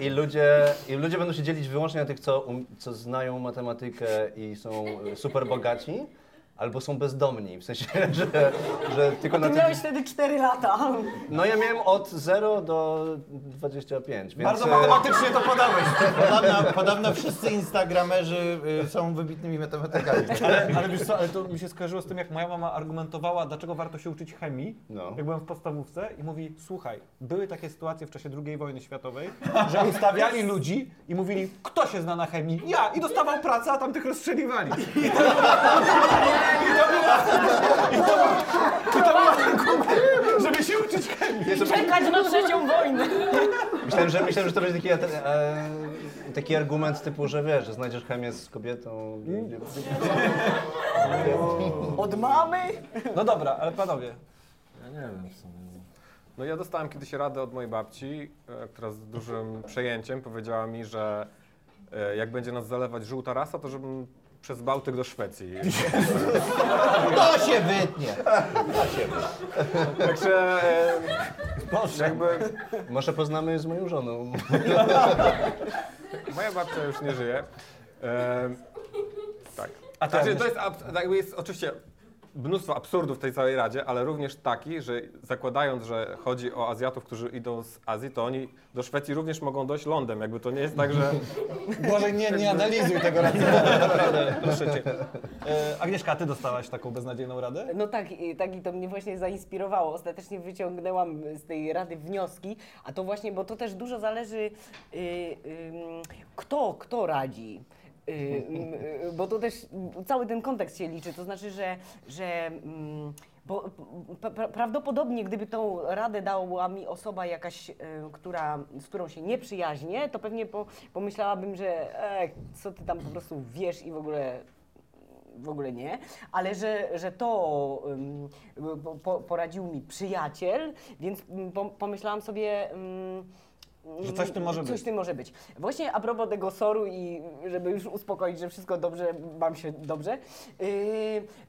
i, ludzie, i ludzie będą się dzielić wyłącznie na tych, co, um, co znają matematykę i są super bogaci. Albo są bezdomni, w sensie, że, że tylko na Ty miałeś wtedy 4 lata. No ja miałem od 0 do 25, więc... Bardzo e, matematycznie to podałeś. Podobno, podobno wszyscy instagramerzy y, są wybitnymi matematykami. Ale, ale wiesz co, ale to mi się skojarzyło z tym, jak moja mama argumentowała, dlaczego warto się uczyć chemii, No. jak byłem w podstawówce i mówi, słuchaj, były takie sytuacje w czasie II wojny światowej, że ustawiali ludzi i mówili, kto się zna na chemii? Ja! I dostawał pracę, a tamtych rozstrzeliwali. I to, była, i to była, i to była żeby się uczyć chemii. Czekać na trzecią wojnę. Myślałem, że, myślałem, że to będzie taki, e, taki argument typu, że wiesz, że znajdziesz chemię z kobietą. Od mamy? No dobra, ale panowie, Ja nie wiem w sumie. No ja dostałem kiedyś radę od mojej babci, e, która z dużym przejęciem powiedziała mi, że e, jak będzie nas zalewać żółta rasa, to żebym przez Bałtyk do Szwecji. To się wytnie. Także e, jakby Może poznamy z moją żoną. moja babcia już nie żyje. E, tak. A ty, Znaczy, to jest, abs- jakby jest oczywiście mnóstwo absurdów w tej całej Radzie, ale również taki, że zakładając, że chodzi o Azjatów, którzy idą z Azji, to oni do Szwecji również mogą dojść lądem. Jakby to nie jest tak, że... Boże, nie, nie analizuj tego racjonalnie, naprawdę, proszę cię. E, Agnieszka, a ty dostałaś taką beznadziejną radę? No tak, i- tak i to mnie właśnie zainspirowało. Ostatecznie wyciągnęłam z tej rady wnioski, a to właśnie, bo to też dużo zależy, y, ym, kto, kto radzi. Y, ym, y, bo to też cały ten kontekst się liczy, to znaczy, że, że mm, bo, prawdopodobnie gdyby tą radę dała mi osoba jakaś, y, która, z którą się nie przyjaźnię, to pewnie po, pomyślałabym, że e, co ty tam po prostu wiesz i w ogóle w ogóle nie, ale że, że to ym, po- po, poradził mi przyjaciel, więc mm, pom- pomyślałam sobie. ym, Że coś w tym może coś być. w tym może być. Właśnie a propos tego soru i żeby już uspokoić, że wszystko dobrze, mam się dobrze. Yy,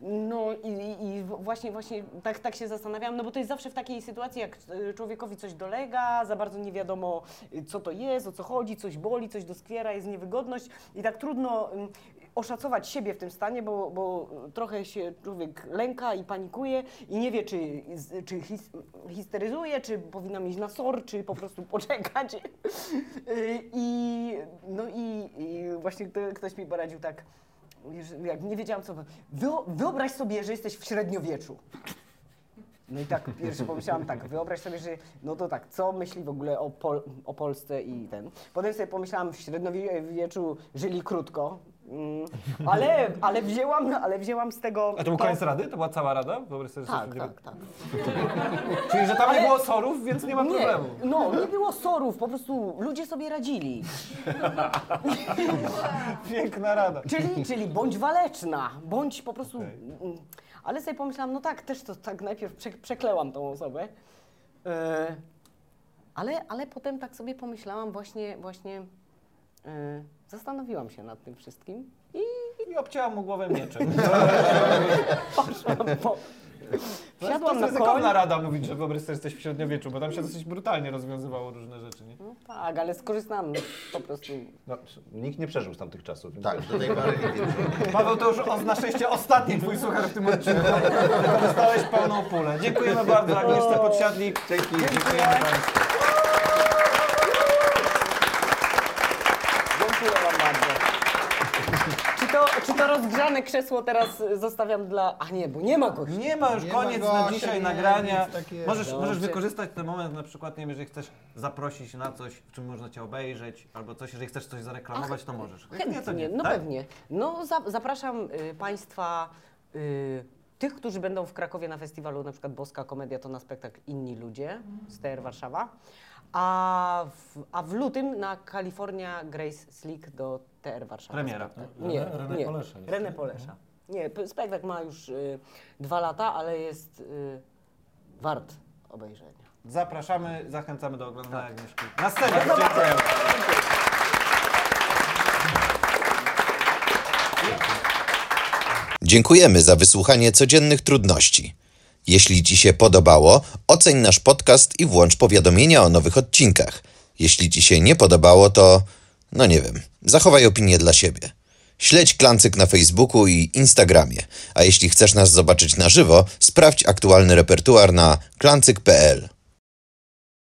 no i, i- właśnie, właśnie tak, tak się zastanawiałam, no bo to jest zawsze w takiej sytuacji, jak y, człowiekowi coś dolega, za bardzo nie wiadomo y, co to jest, o co chodzi, coś boli, coś doskwiera, jest niewygodność i tak trudno ym, oszacować siebie w tym stanie, bo, bo trochę się człowiek lęka i panikuje i nie wie, czy, czy his, histeryzuje, czy powinnam iść na SOR, czy po prostu poczekać. Y, I, no i, i właśnie kto- ktoś mi poradził tak, jak nie wiedziałam co, wyo, wyobraź sobie, że jesteś w średniowieczu. No i tak pierwszy pomyślałam tak, wyobraź sobie, że no to tak, co myśli w ogóle o, Pol o Polsce i ten. Potem sobie pomyślałam, w średniowieczu żyli krótko, mm, ale, ale, wzięłam, ale wzięłam z tego... A to był koniec rady? To była cała rada? Wyobraź sobie, że Tak, tak, tak. Czyli, że tam nie Ale- było sorów, więc nie ma Nie, problemu. no nie było sorów, po prostu ludzie sobie radzili. Piękna rada. Czyli, czyli bądź waleczna, bądź po prostu. mm, Ale sobie pomyślałam, no tak, też to tak najpierw prze, przeklełam tą osobę. E, ale, ale potem tak sobie pomyślałam, właśnie, właśnie zastanowiłam się nad tym wszystkim i I obcięłam mu głowę mieczem. poszłam po. To Wsiadłam jest na koń. rada mówić, że wyobraź sobie, że jesteś w średniowieczu, bo tam się dosyć brutalnie rozwiązywało różne rzeczy, nie? No tak, ale skorzystałam po prostu. No, nikt nie przeżył z tamtych czasów. Tak, do tej pory nikt. Paweł, to już on, na szczęście ostatni twój suchar w tym odcinku. Dostałeś pełną pulę. Dziękujemy bardzo Agnieszce Podsiadlik. Dzięki. Dziękujemy Państwu. Dziękuję Wam bardzo. Czy to, czy to rozgrzane krzesło teraz zostawiam dla. A nie, bo nie ma gości. Nie ma już Nie ma koniec gościa, na dzisiaj nie, nagrania. nic takiego. Możesz, Dobrze. możesz wykorzystać ten moment na przykład, nie wiem, jeżeli chcesz zaprosić na coś, w czym można Cię obejrzeć, albo coś, jeżeli chcesz coś zareklamować, to możesz. Jak nie, to Chętnie, nie. no tak? pewnie. No za, zapraszam y, Państwa, y, tych, którzy będą w Krakowie na festiwalu, na przykład Boska Komedia to na spektakl Inni Ludzie z TR Warszawa, a w, a w lutym na California Grace Slick do TR Warszawa. Premiera. Nie, René nie. Polesza jest, René nie? Polesza. Nie, p- spektakl ma już y, dwa lata, ale jest y, wart obejrzenia. Zapraszamy, zachęcamy do oglądania Agnieszki. Na scenie. Dziękuję. Dziękujemy za wysłuchanie codziennych trudności. Jeśli Ci się podobało, oceń nasz podcast i włącz powiadomienia o nowych odcinkach. Jeśli Ci się nie podobało, to no nie wiem, zachowaj opinię dla siebie. Śledź Klancyk na Facebooku i Instagramie, a jeśli chcesz nas zobaczyć na żywo, sprawdź aktualny repertuar na klancyk.pl.